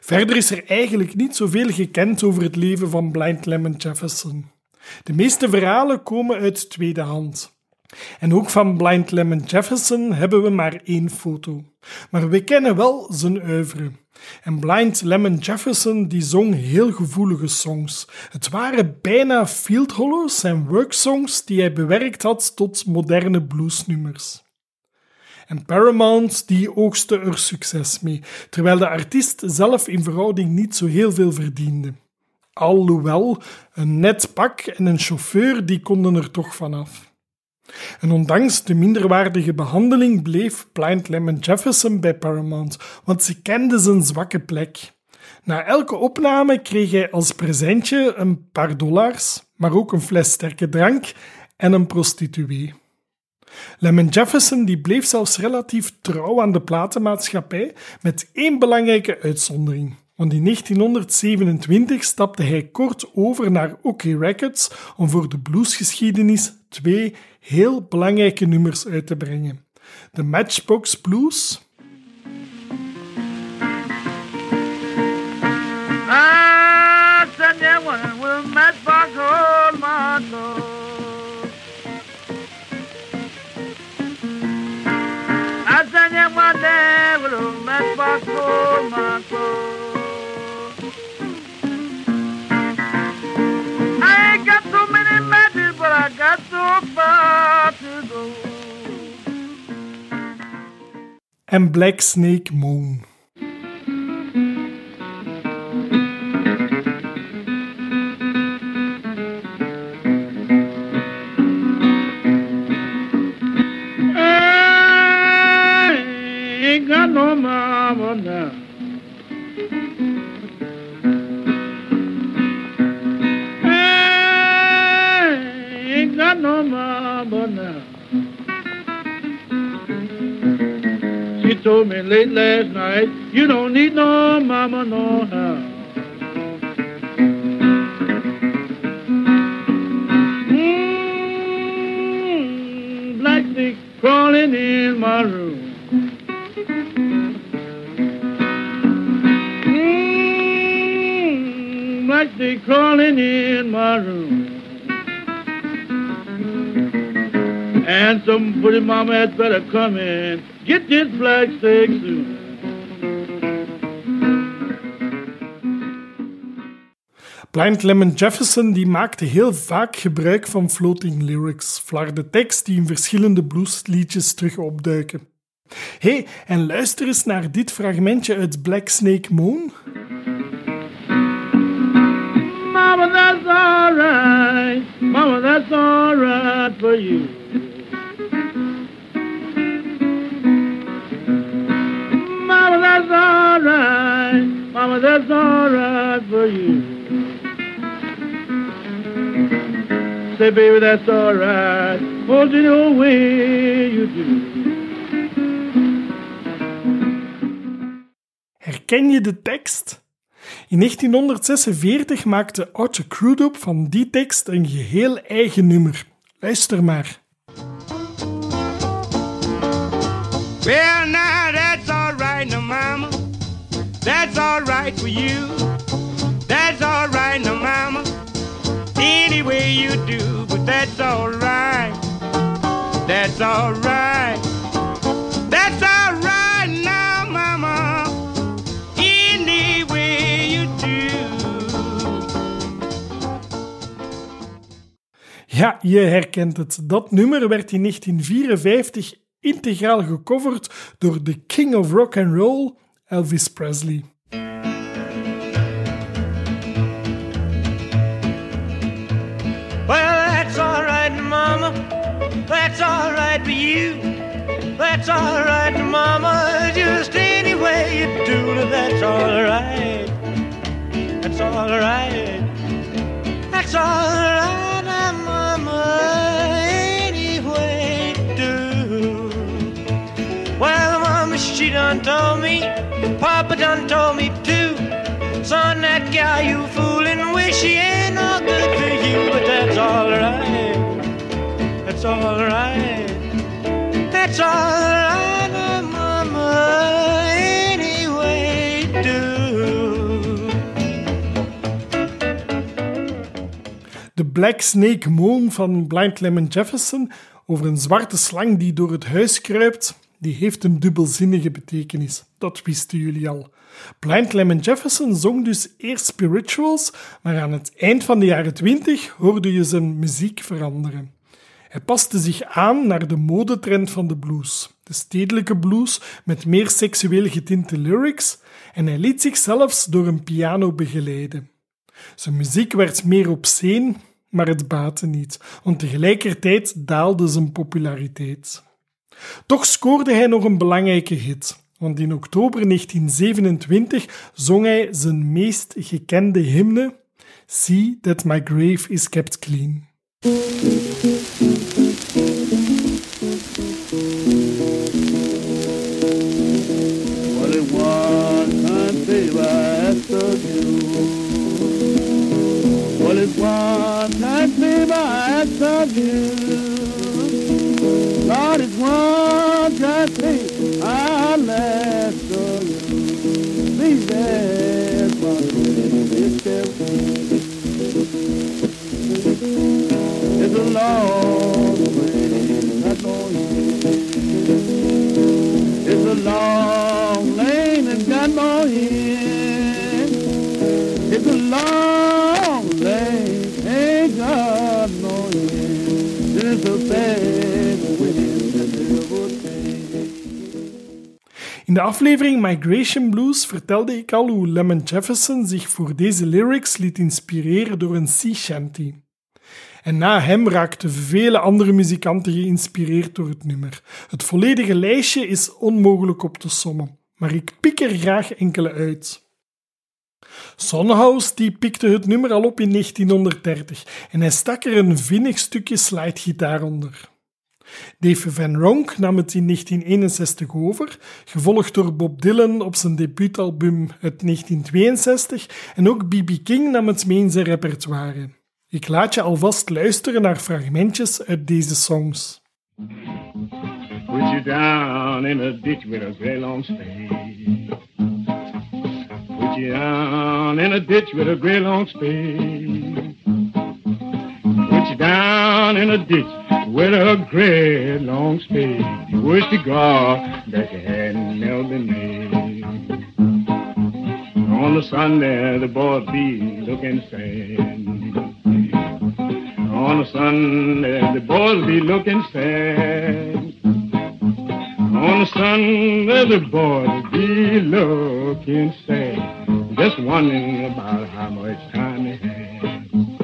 Verder is er eigenlijk niet zoveel gekend over het leven van Blind Lemon Jefferson. De meeste verhalen komen uit tweede hand. En ook van Blind Lemon Jefferson hebben we maar één foto. Maar we kennen wel zijn oeuvre. En Blind Lemon Jefferson die zong heel gevoelige songs. Het waren bijna field hollows en worksongs die hij bewerkt had tot moderne bluesnummers. En Paramount die oogste er succes mee, terwijl de artiest zelf in verhouding niet zo heel veel verdiende. Alhoewel, een net pak en een chauffeur die konden er toch vanaf. En ondanks de minderwaardige behandeling bleef Blind Lemon Jefferson bij Paramount, want ze kenden zijn zwakke plek. Na elke opname kreeg hij als presentje een paar dollars, maar ook een fles sterke drank en een prostituee. Lemon Jefferson die bleef zelfs relatief trouw aan de platenmaatschappij, met één belangrijke uitzondering. Want in 1927 stapte hij kort over naar OK Records om voor de bluesgeschiedenis twee heel belangrijke nummers uit te brengen. De Matchbox Blues matchbox my en Black Snake Moan. last night. You don't need no mama, no help. Mm, black snake crawling in my room. Mmm, black snake crawling in my room. And some pretty mama had better come in. Get this black stick. Blind Lemon Jefferson die maakte heel vaak gebruik van floating lyrics, flarde tekst die in verschillende bluesliedjes terug opduiken. hey, en luister eens naar dit fragmentje uit Black Snake Moon. Mama, that's alright. Mama, that's alright for you. Mama, that's alright. Mama, that's alright for you. Say, baby, that's alright. Hold it your way you do. Herken je de tekst? In 1946 maakte Arthur Crudup van die tekst een geheel eigen nummer. Luister maar. Well, now that's all right, now, mama. That's all right for you. That's all right, now, mama. Any way you do, but that's all right. That's all right. That's all right now, mama. Any way you do. Ja, je herkent het. Dat nummer werd in 1954 integraal gecoverd door de King of Rock and Roll, Elvis Presley. That's all right for you. That's all right, Mama. Just any way you do that's all right. That's all right. That's all right, Mama. Any way do. Well, Mama, she done told me. Papa done told me too. Son, that gal you fooling with, she ain't no good for you, but that's all right. That's all right. That's all right, do. De Black Snake Moon van Blind Lemon Jefferson over een zwarte slang die door het huis kruipt, die heeft een dubbelzinnige betekenis. Dat wisten jullie al. Blind Lemon Jefferson zong dus eerst spirituals, maar aan het eind van de jaren 20 hoorde je zijn muziek veranderen. Hij paste zich aan naar de modetrend van de blues, de stedelijke blues met meer seksueel getinte lyrics, en hij liet zich zelfs door een piano begeleiden. Zijn muziek werd meer obscene, maar het baatte niet, want tegelijkertijd daalde zijn populariteit. Toch scoorde hij nog een belangrijke hit, want in oktober 1927 zong hij zijn meest gekende hymne See that my grave is kept clean. What it was, time, baby, I ask of you. De aflevering Migration Blues vertelde ik al hoe Lemon Jefferson zich voor deze lyrics liet inspireren door een sea shanty. En na hem raakten vele andere muzikanten geïnspireerd door het nummer. Het volledige lijstje is onmogelijk op te sommen, maar ik pik er graag enkele uit. Sonhouse die pikte het nummer al op in 1930 en hij stak er een vinnig stukje slidegitaar onder. Dave Van Ronk nam het in 1961 over, gevolgd door Bob Dylan op zijn debuutalbum uit 1962 en ook B.B. King nam het mee in zijn repertoire. Ik laat je alvast luisteren naar fragmentjes uit deze songs. Put you down in a ditch with a great long spade. Put you down in a ditch with a great long spade. Down in a ditch with a great long spade. You wish to God that you hadn't never been made. On the Sunday, the boys be looking sad. On a Sunday, the boys be looking sad. On a Sunday, the boys be looking sad. Just wondering about how much time they had.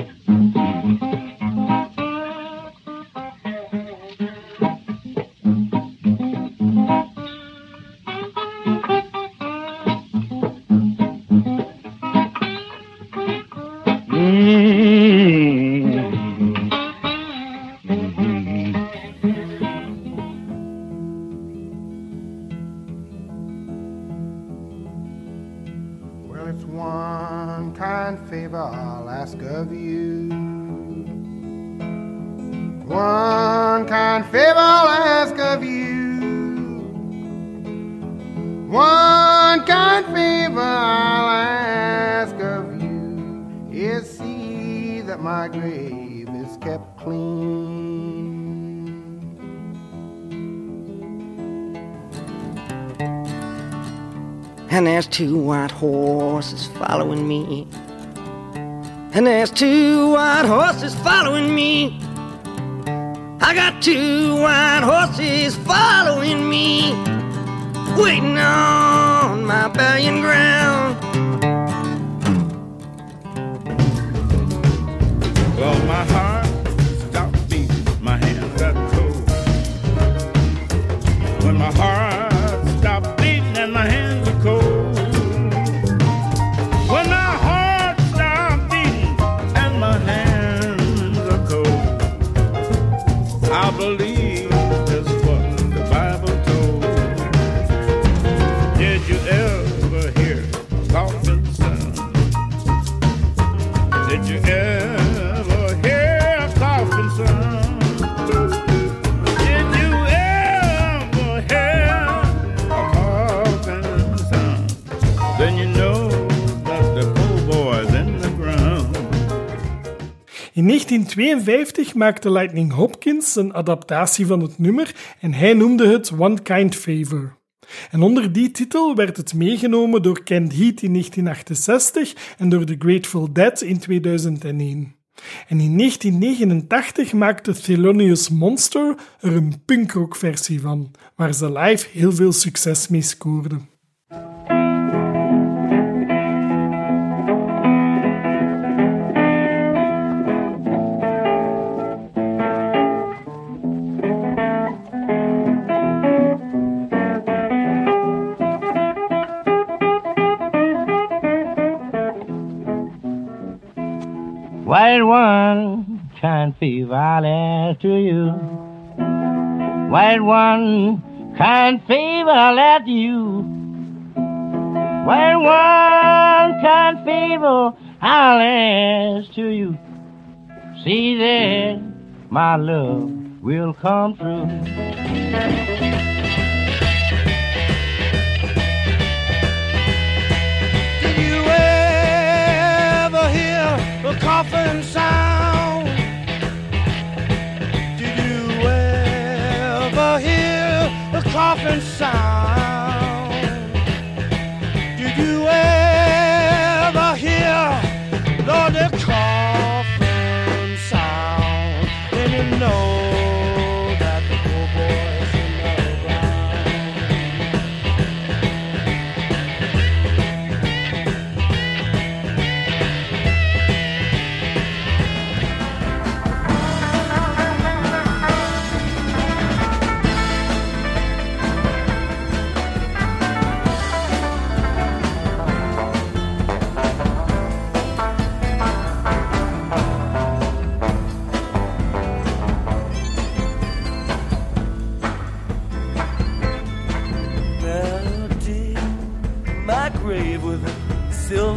One kind favor I'll ask my grave is kept clean. And there's two white horses following me. And there's two white horses following me. I got two white horses following me, waiting on my burying ground. Well, my heart In 1952 maakte Lightning Hopkins een adaptatie van het nummer en hij noemde het One Kind Favor. En onder die titel werd het meegenomen door Kent Heat in 1968 en door The Grateful Dead in 2001. En in 1989 maakte Thelonious Monster er een punkrock versie van, waar ze live heel veel succes mee scoorden. White one, kind fever, I'll ask to you. White one, kind fever, I'll ask you. White one, kind fever, I'll ask to you. See that my love will come true. Coffin sound? Did you ever hear a coffin sound?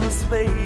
A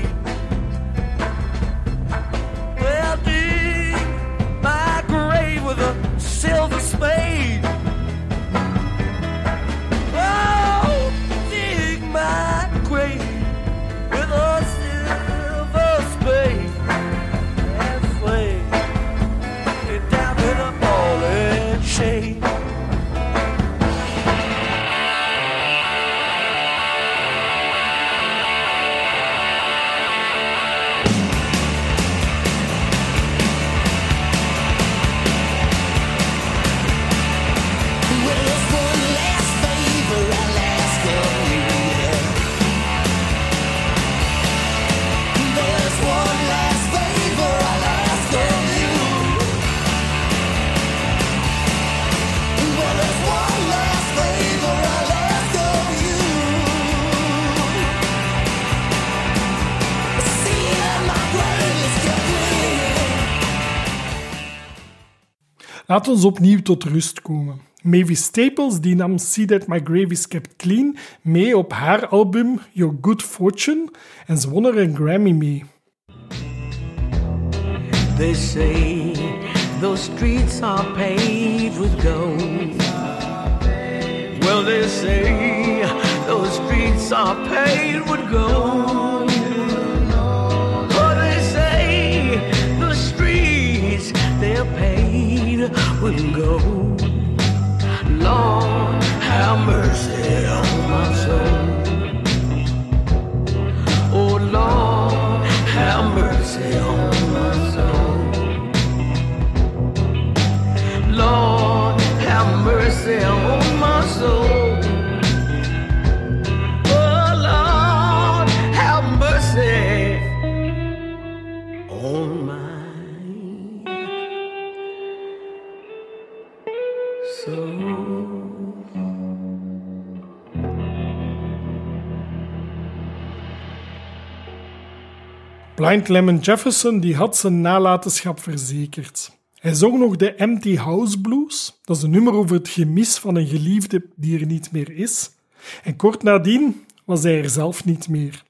Laat ons opnieuw tot rust komen. Mavis Staples die nam See That My Grave Is Kept Clean mee op haar album Your Good Fortune en ze won er een Grammy mee. They say those streets are paved with gold. Well, they say those streets are paved with gold. With gold. Lord, have mercy on my soul. Oh, Lord, have mercy on my soul. Lord, have mercy on my soul. Blind Lemon Jefferson die had zijn nalatenschap verzekerd. Hij zong nog de Empty House Blues, dat is een nummer over het gemis van een geliefde die er niet meer is. En kort nadien was hij er zelf niet meer.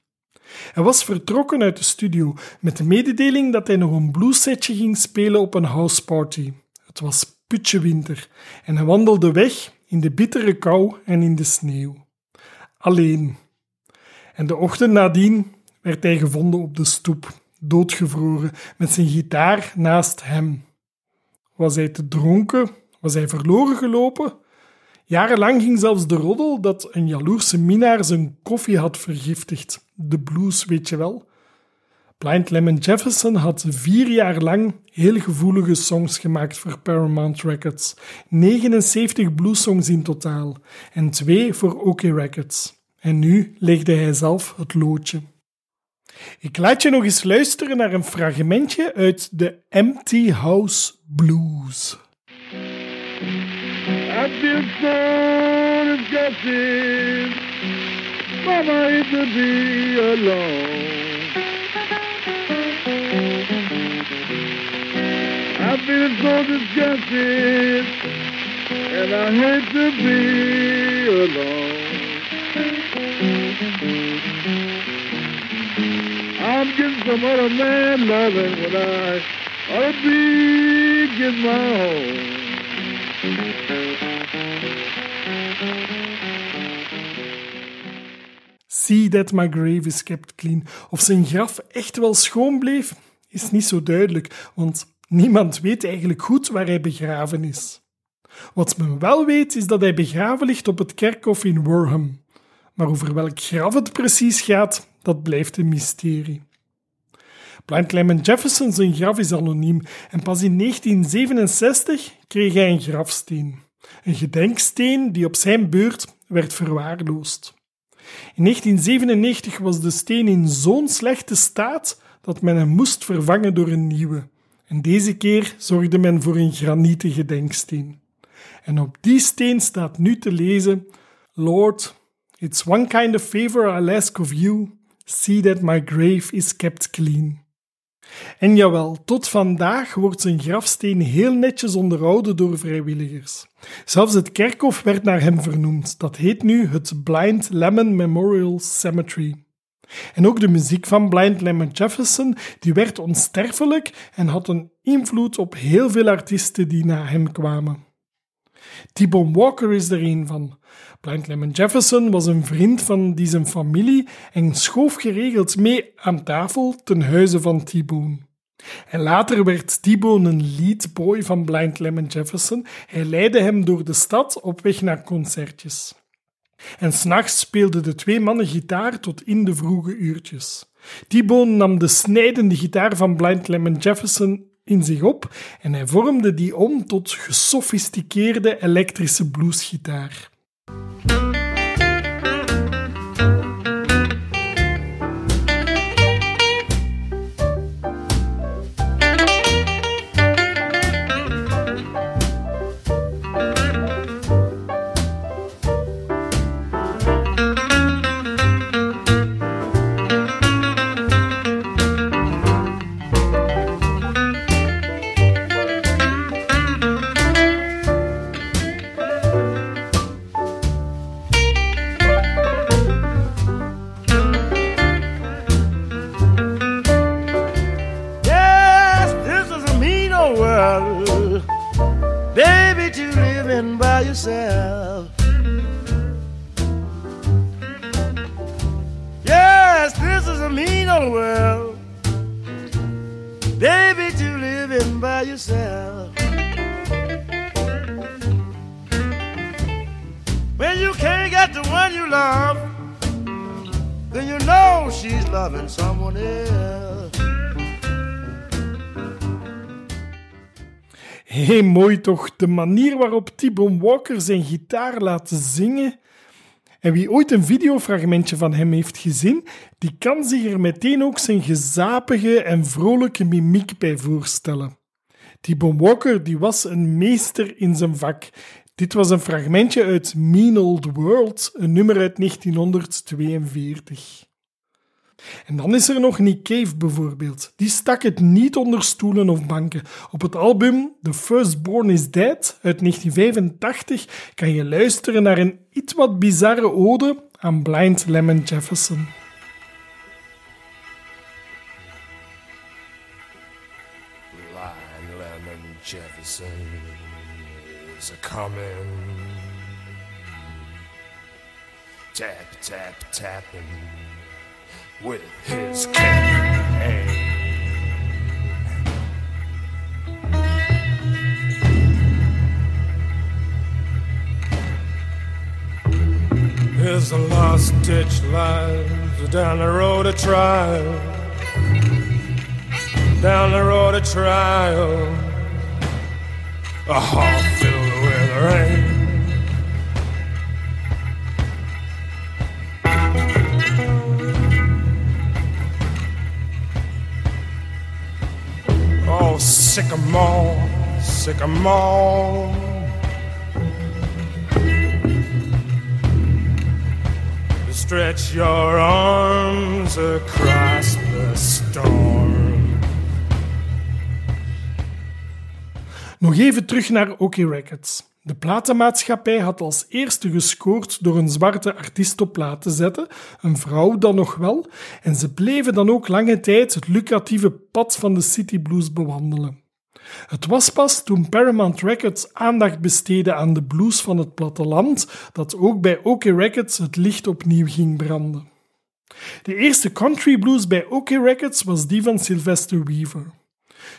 Hij was vertrokken uit de studio met de mededeling dat hij nog een bluessetje ging spelen op een houseparty. Het was putje winter en hij wandelde weg in de bittere kou en in de sneeuw. Alleen. En de ochtend nadien werd hij gevonden op de stoep, doodgevroren, met zijn gitaar naast hem. Was hij te dronken? Was hij verloren gelopen? Jarenlang ging zelfs de roddel dat een jaloerse minnaar zijn koffie had vergiftigd. De blues, weet je wel. Blind Lemon Jefferson had vier jaar lang heel gevoelige songs gemaakt voor Paramount Records. 79 bluessongs in totaal en twee voor OK Records. En nu legde hij zelf het loodje. Ik laat je nog eens luisteren naar een fragmentje uit de Empty House Blues. I feel so disgusted. Mama, hate to be alone. I feel so disgusted, and I hate to be alone. I'm getting some other my. See that my grave is kept clean. Of zijn graf echt wel schoon bleef, is niet zo duidelijk, want niemand weet eigenlijk goed waar hij begraven is. Wat men wel weet, is dat hij begraven ligt op het kerkhof in Warham. Maar over welk graf het precies gaat, dat blijft een mysterie. Blind Lemon Jefferson zijn graf is anoniem en pas in 1967 kreeg hij een grafsteen. Een gedenksteen die op zijn beurt werd verwaarloosd. In 1997 was de steen in zo'n slechte staat dat men hem moest vervangen door een nieuwe. En deze keer zorgde men voor een granieten gedenksteen. En op die steen staat nu te lezen: Lord, it's one kind of favor I'll ask of you. See that my grave is kept clean. En jawel, tot vandaag wordt zijn grafsteen heel netjes onderhouden door vrijwilligers. Zelfs het kerkhof werd naar hem vernoemd. Dat heet nu het Blind Lemon Memorial Cemetery. En ook de muziek van Blind Lemon Jefferson die werd onsterfelijk en had een invloed op heel veel artiesten die na hem kwamen. T-Bone Walker is er een van. Blind Lemon Jefferson was een vriend van zijn familie en schoof geregeld mee aan tafel ten huize van T-Bone. En later werd T-Bone een leadboy van Blind Lemon Jefferson. Hij leidde hem door de stad op weg naar concertjes. En s'nachts speelden de twee mannen gitaar tot in de vroege uurtjes. T-Bone nam de snijdende gitaar van Blind Lemon Jefferson in zich op en hij vormde die om tot gesofisticeerde elektrische bluesgitaar. Toch, de manier waarop T-Bone Walker zijn gitaar laat zingen. En wie ooit een videofragmentje van hem heeft gezien, die kan zich er meteen ook zijn gezapige en vrolijke mimiek bij voorstellen. T-Bone Walker die was een meester in zijn vak. Dit was een fragmentje uit Mean Old World, een nummer uit 1942. En dan is er nog Nick Cave bijvoorbeeld. Die stak het niet onder stoelen of banken. Op het album The Firstborn is Dead uit 1985 kan je luisteren naar een iets wat bizarre ode aan Blind Lemon Jefferson. Blind Lemon Jefferson is a coming. Tap, tap, tapping with his cane. There's a lost ditch lies down the road of trial. Down the road of trial. A heart filled with rain. Sycamore, sycamore. Stretch your arms across the storm. Nog even terug naar OK Records. De platenmaatschappij had als eerste gescoord door een zwarte artiest op plaat te zetten, een vrouw dan nog wel, en ze bleven dan ook lange tijd het lucratieve pad van de city blues bewandelen. Het was pas toen Paramount Records aandacht besteedde aan de blues van het platteland dat ook bij OK Records het licht opnieuw ging branden. De eerste country blues bij OK Records was die van Sylvester Weaver.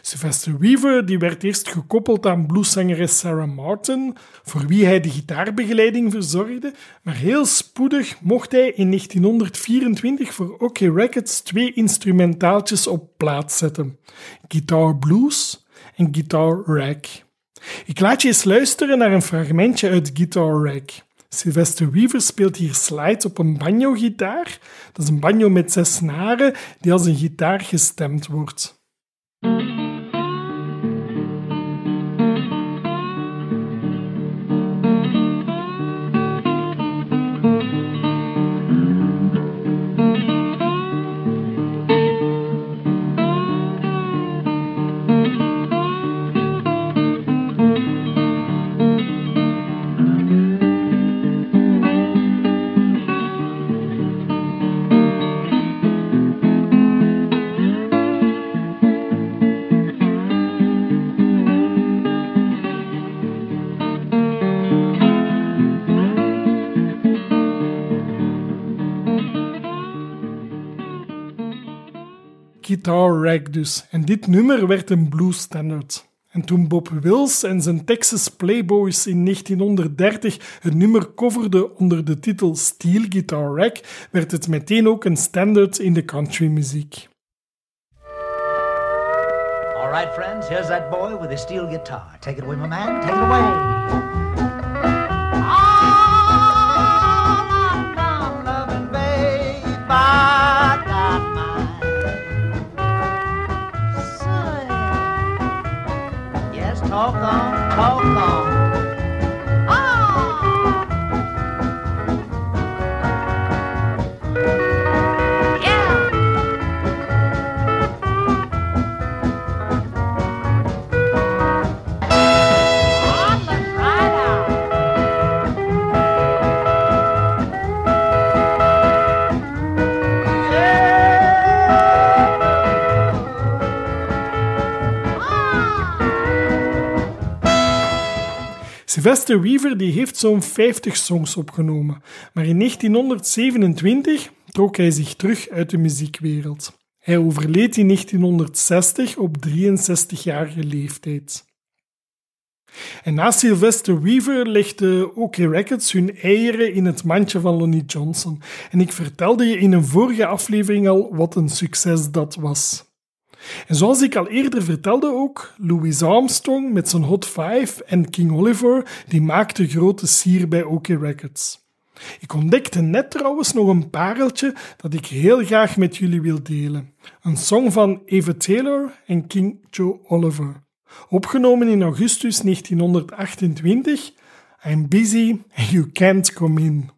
Sylvester Weaver die werd eerst gekoppeld aan blueszangeres Sarah Martin, voor wie hij de gitaarbegeleiding verzorgde, maar heel spoedig mocht hij in 1924 voor OK Records twee instrumentaaltjes op plaat zetten: Guitar Blues en Guitar Rag. Ik laat je eens luisteren naar een fragmentje uit Guitar Rag. Sylvester Weaver speelt hier slides op een banjo-gitaar. Dat is een banjo met zes snaren die als een gitaar gestemd wordt. Guitar Rag dus. En dit nummer werd een blues standard. En toen Bob Wills en zijn Texas Playboys in 1930 het nummer coverden onder de titel Steel Guitar Rag, werd het meteen ook een standard in de countrymuziek. All right, friends, here's that boy with steel guitar. Take it away, my man. Take it away. Sylvester Weaver die heeft zo'n 50 songs opgenomen, maar in 1927 trok hij zich terug uit de muziekwereld. Hij overleed in 1960 op 63-jarige leeftijd. En na Sylvester Weaver legde OK Records hun eieren in het mandje van Lonnie Johnson. En ik vertelde je in een vorige aflevering al wat een succes dat was. En zoals ik al eerder vertelde ook, Louis Armstrong met zijn Hot Five en King Oliver, die maakte grote sier bij OK Records. Ik ontdekte net trouwens nog een pareltje dat ik heel graag met jullie wil delen. Een song van Eva Taylor en King Joe Oliver. Opgenomen in augustus 1928. I'm busy and you can't come in.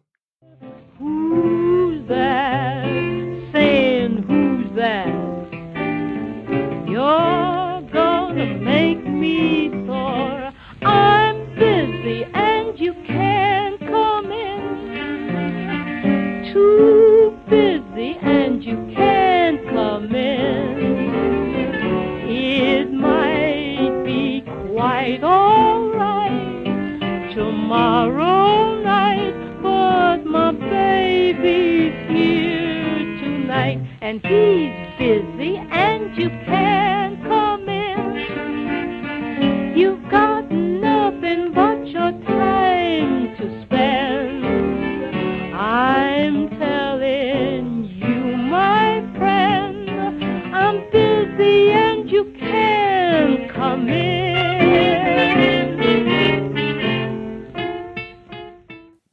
Tomorrow night, but my baby's here tonight. And he's busy and you can't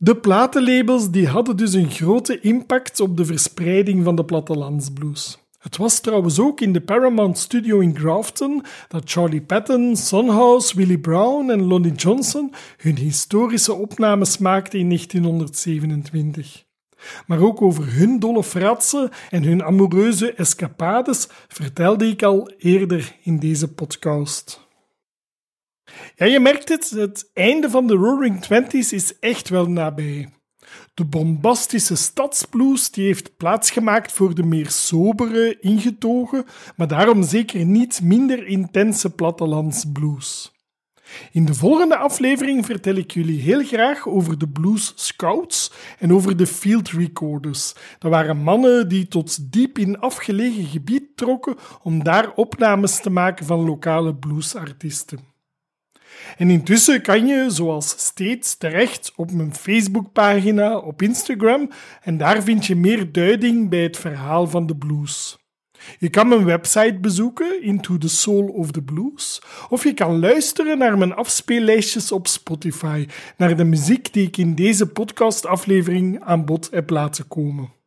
De platenlabels die hadden dus een grote impact op de verspreiding van de plattelandsblues. Het was trouwens ook in de Paramount Studio in Grafton dat Charlie Patton, Son House, Willie Brown en Lonnie Johnson hun historische opnames maakten in 1927. Maar ook over hun dolle fratsen en hun amoureuze escapades vertelde ik al eerder in deze podcast. Ja, je merkt het, het einde van de Roaring Twenties is echt wel nabij. De bombastische stadsblues die heeft plaatsgemaakt voor de meer sobere, ingetogen, maar daarom zeker niet minder intense plattelandsblues. In de volgende aflevering vertel ik jullie heel graag over de Blues Scouts en over de Field Recorders. Dat waren mannen die tot diep in afgelegen gebied trokken om daar opnames te maken van lokale bluesartiesten. En intussen kan je, zoals steeds, terecht op mijn Facebookpagina, op Instagram, en daar vind je meer duiding bij het verhaal van de blues. Je kan mijn website bezoeken, Into the Soul of the Blues, of je kan luisteren naar mijn afspeellijstjes op Spotify, naar de muziek die ik in deze podcastaflevering aan bod heb laten komen.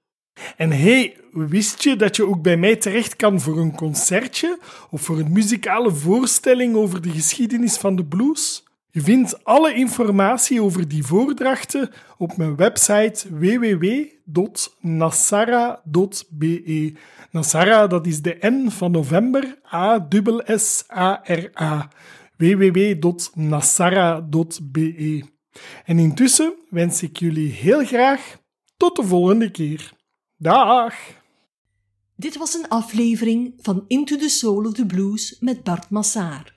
En hey, wist je dat je ook bij mij terecht kan voor een concertje of voor een muzikale voorstelling over de geschiedenis van de blues? Je vindt alle informatie over die voordrachten op mijn website www.nassara.be. Nassara, dat is de N van november, A-S-S-A-R-A. www.nassara.be. En intussen wens ik jullie heel graag tot de volgende keer. Dag! Dit was een aflevering van Into the Soul of the Blues met Bart Massaar.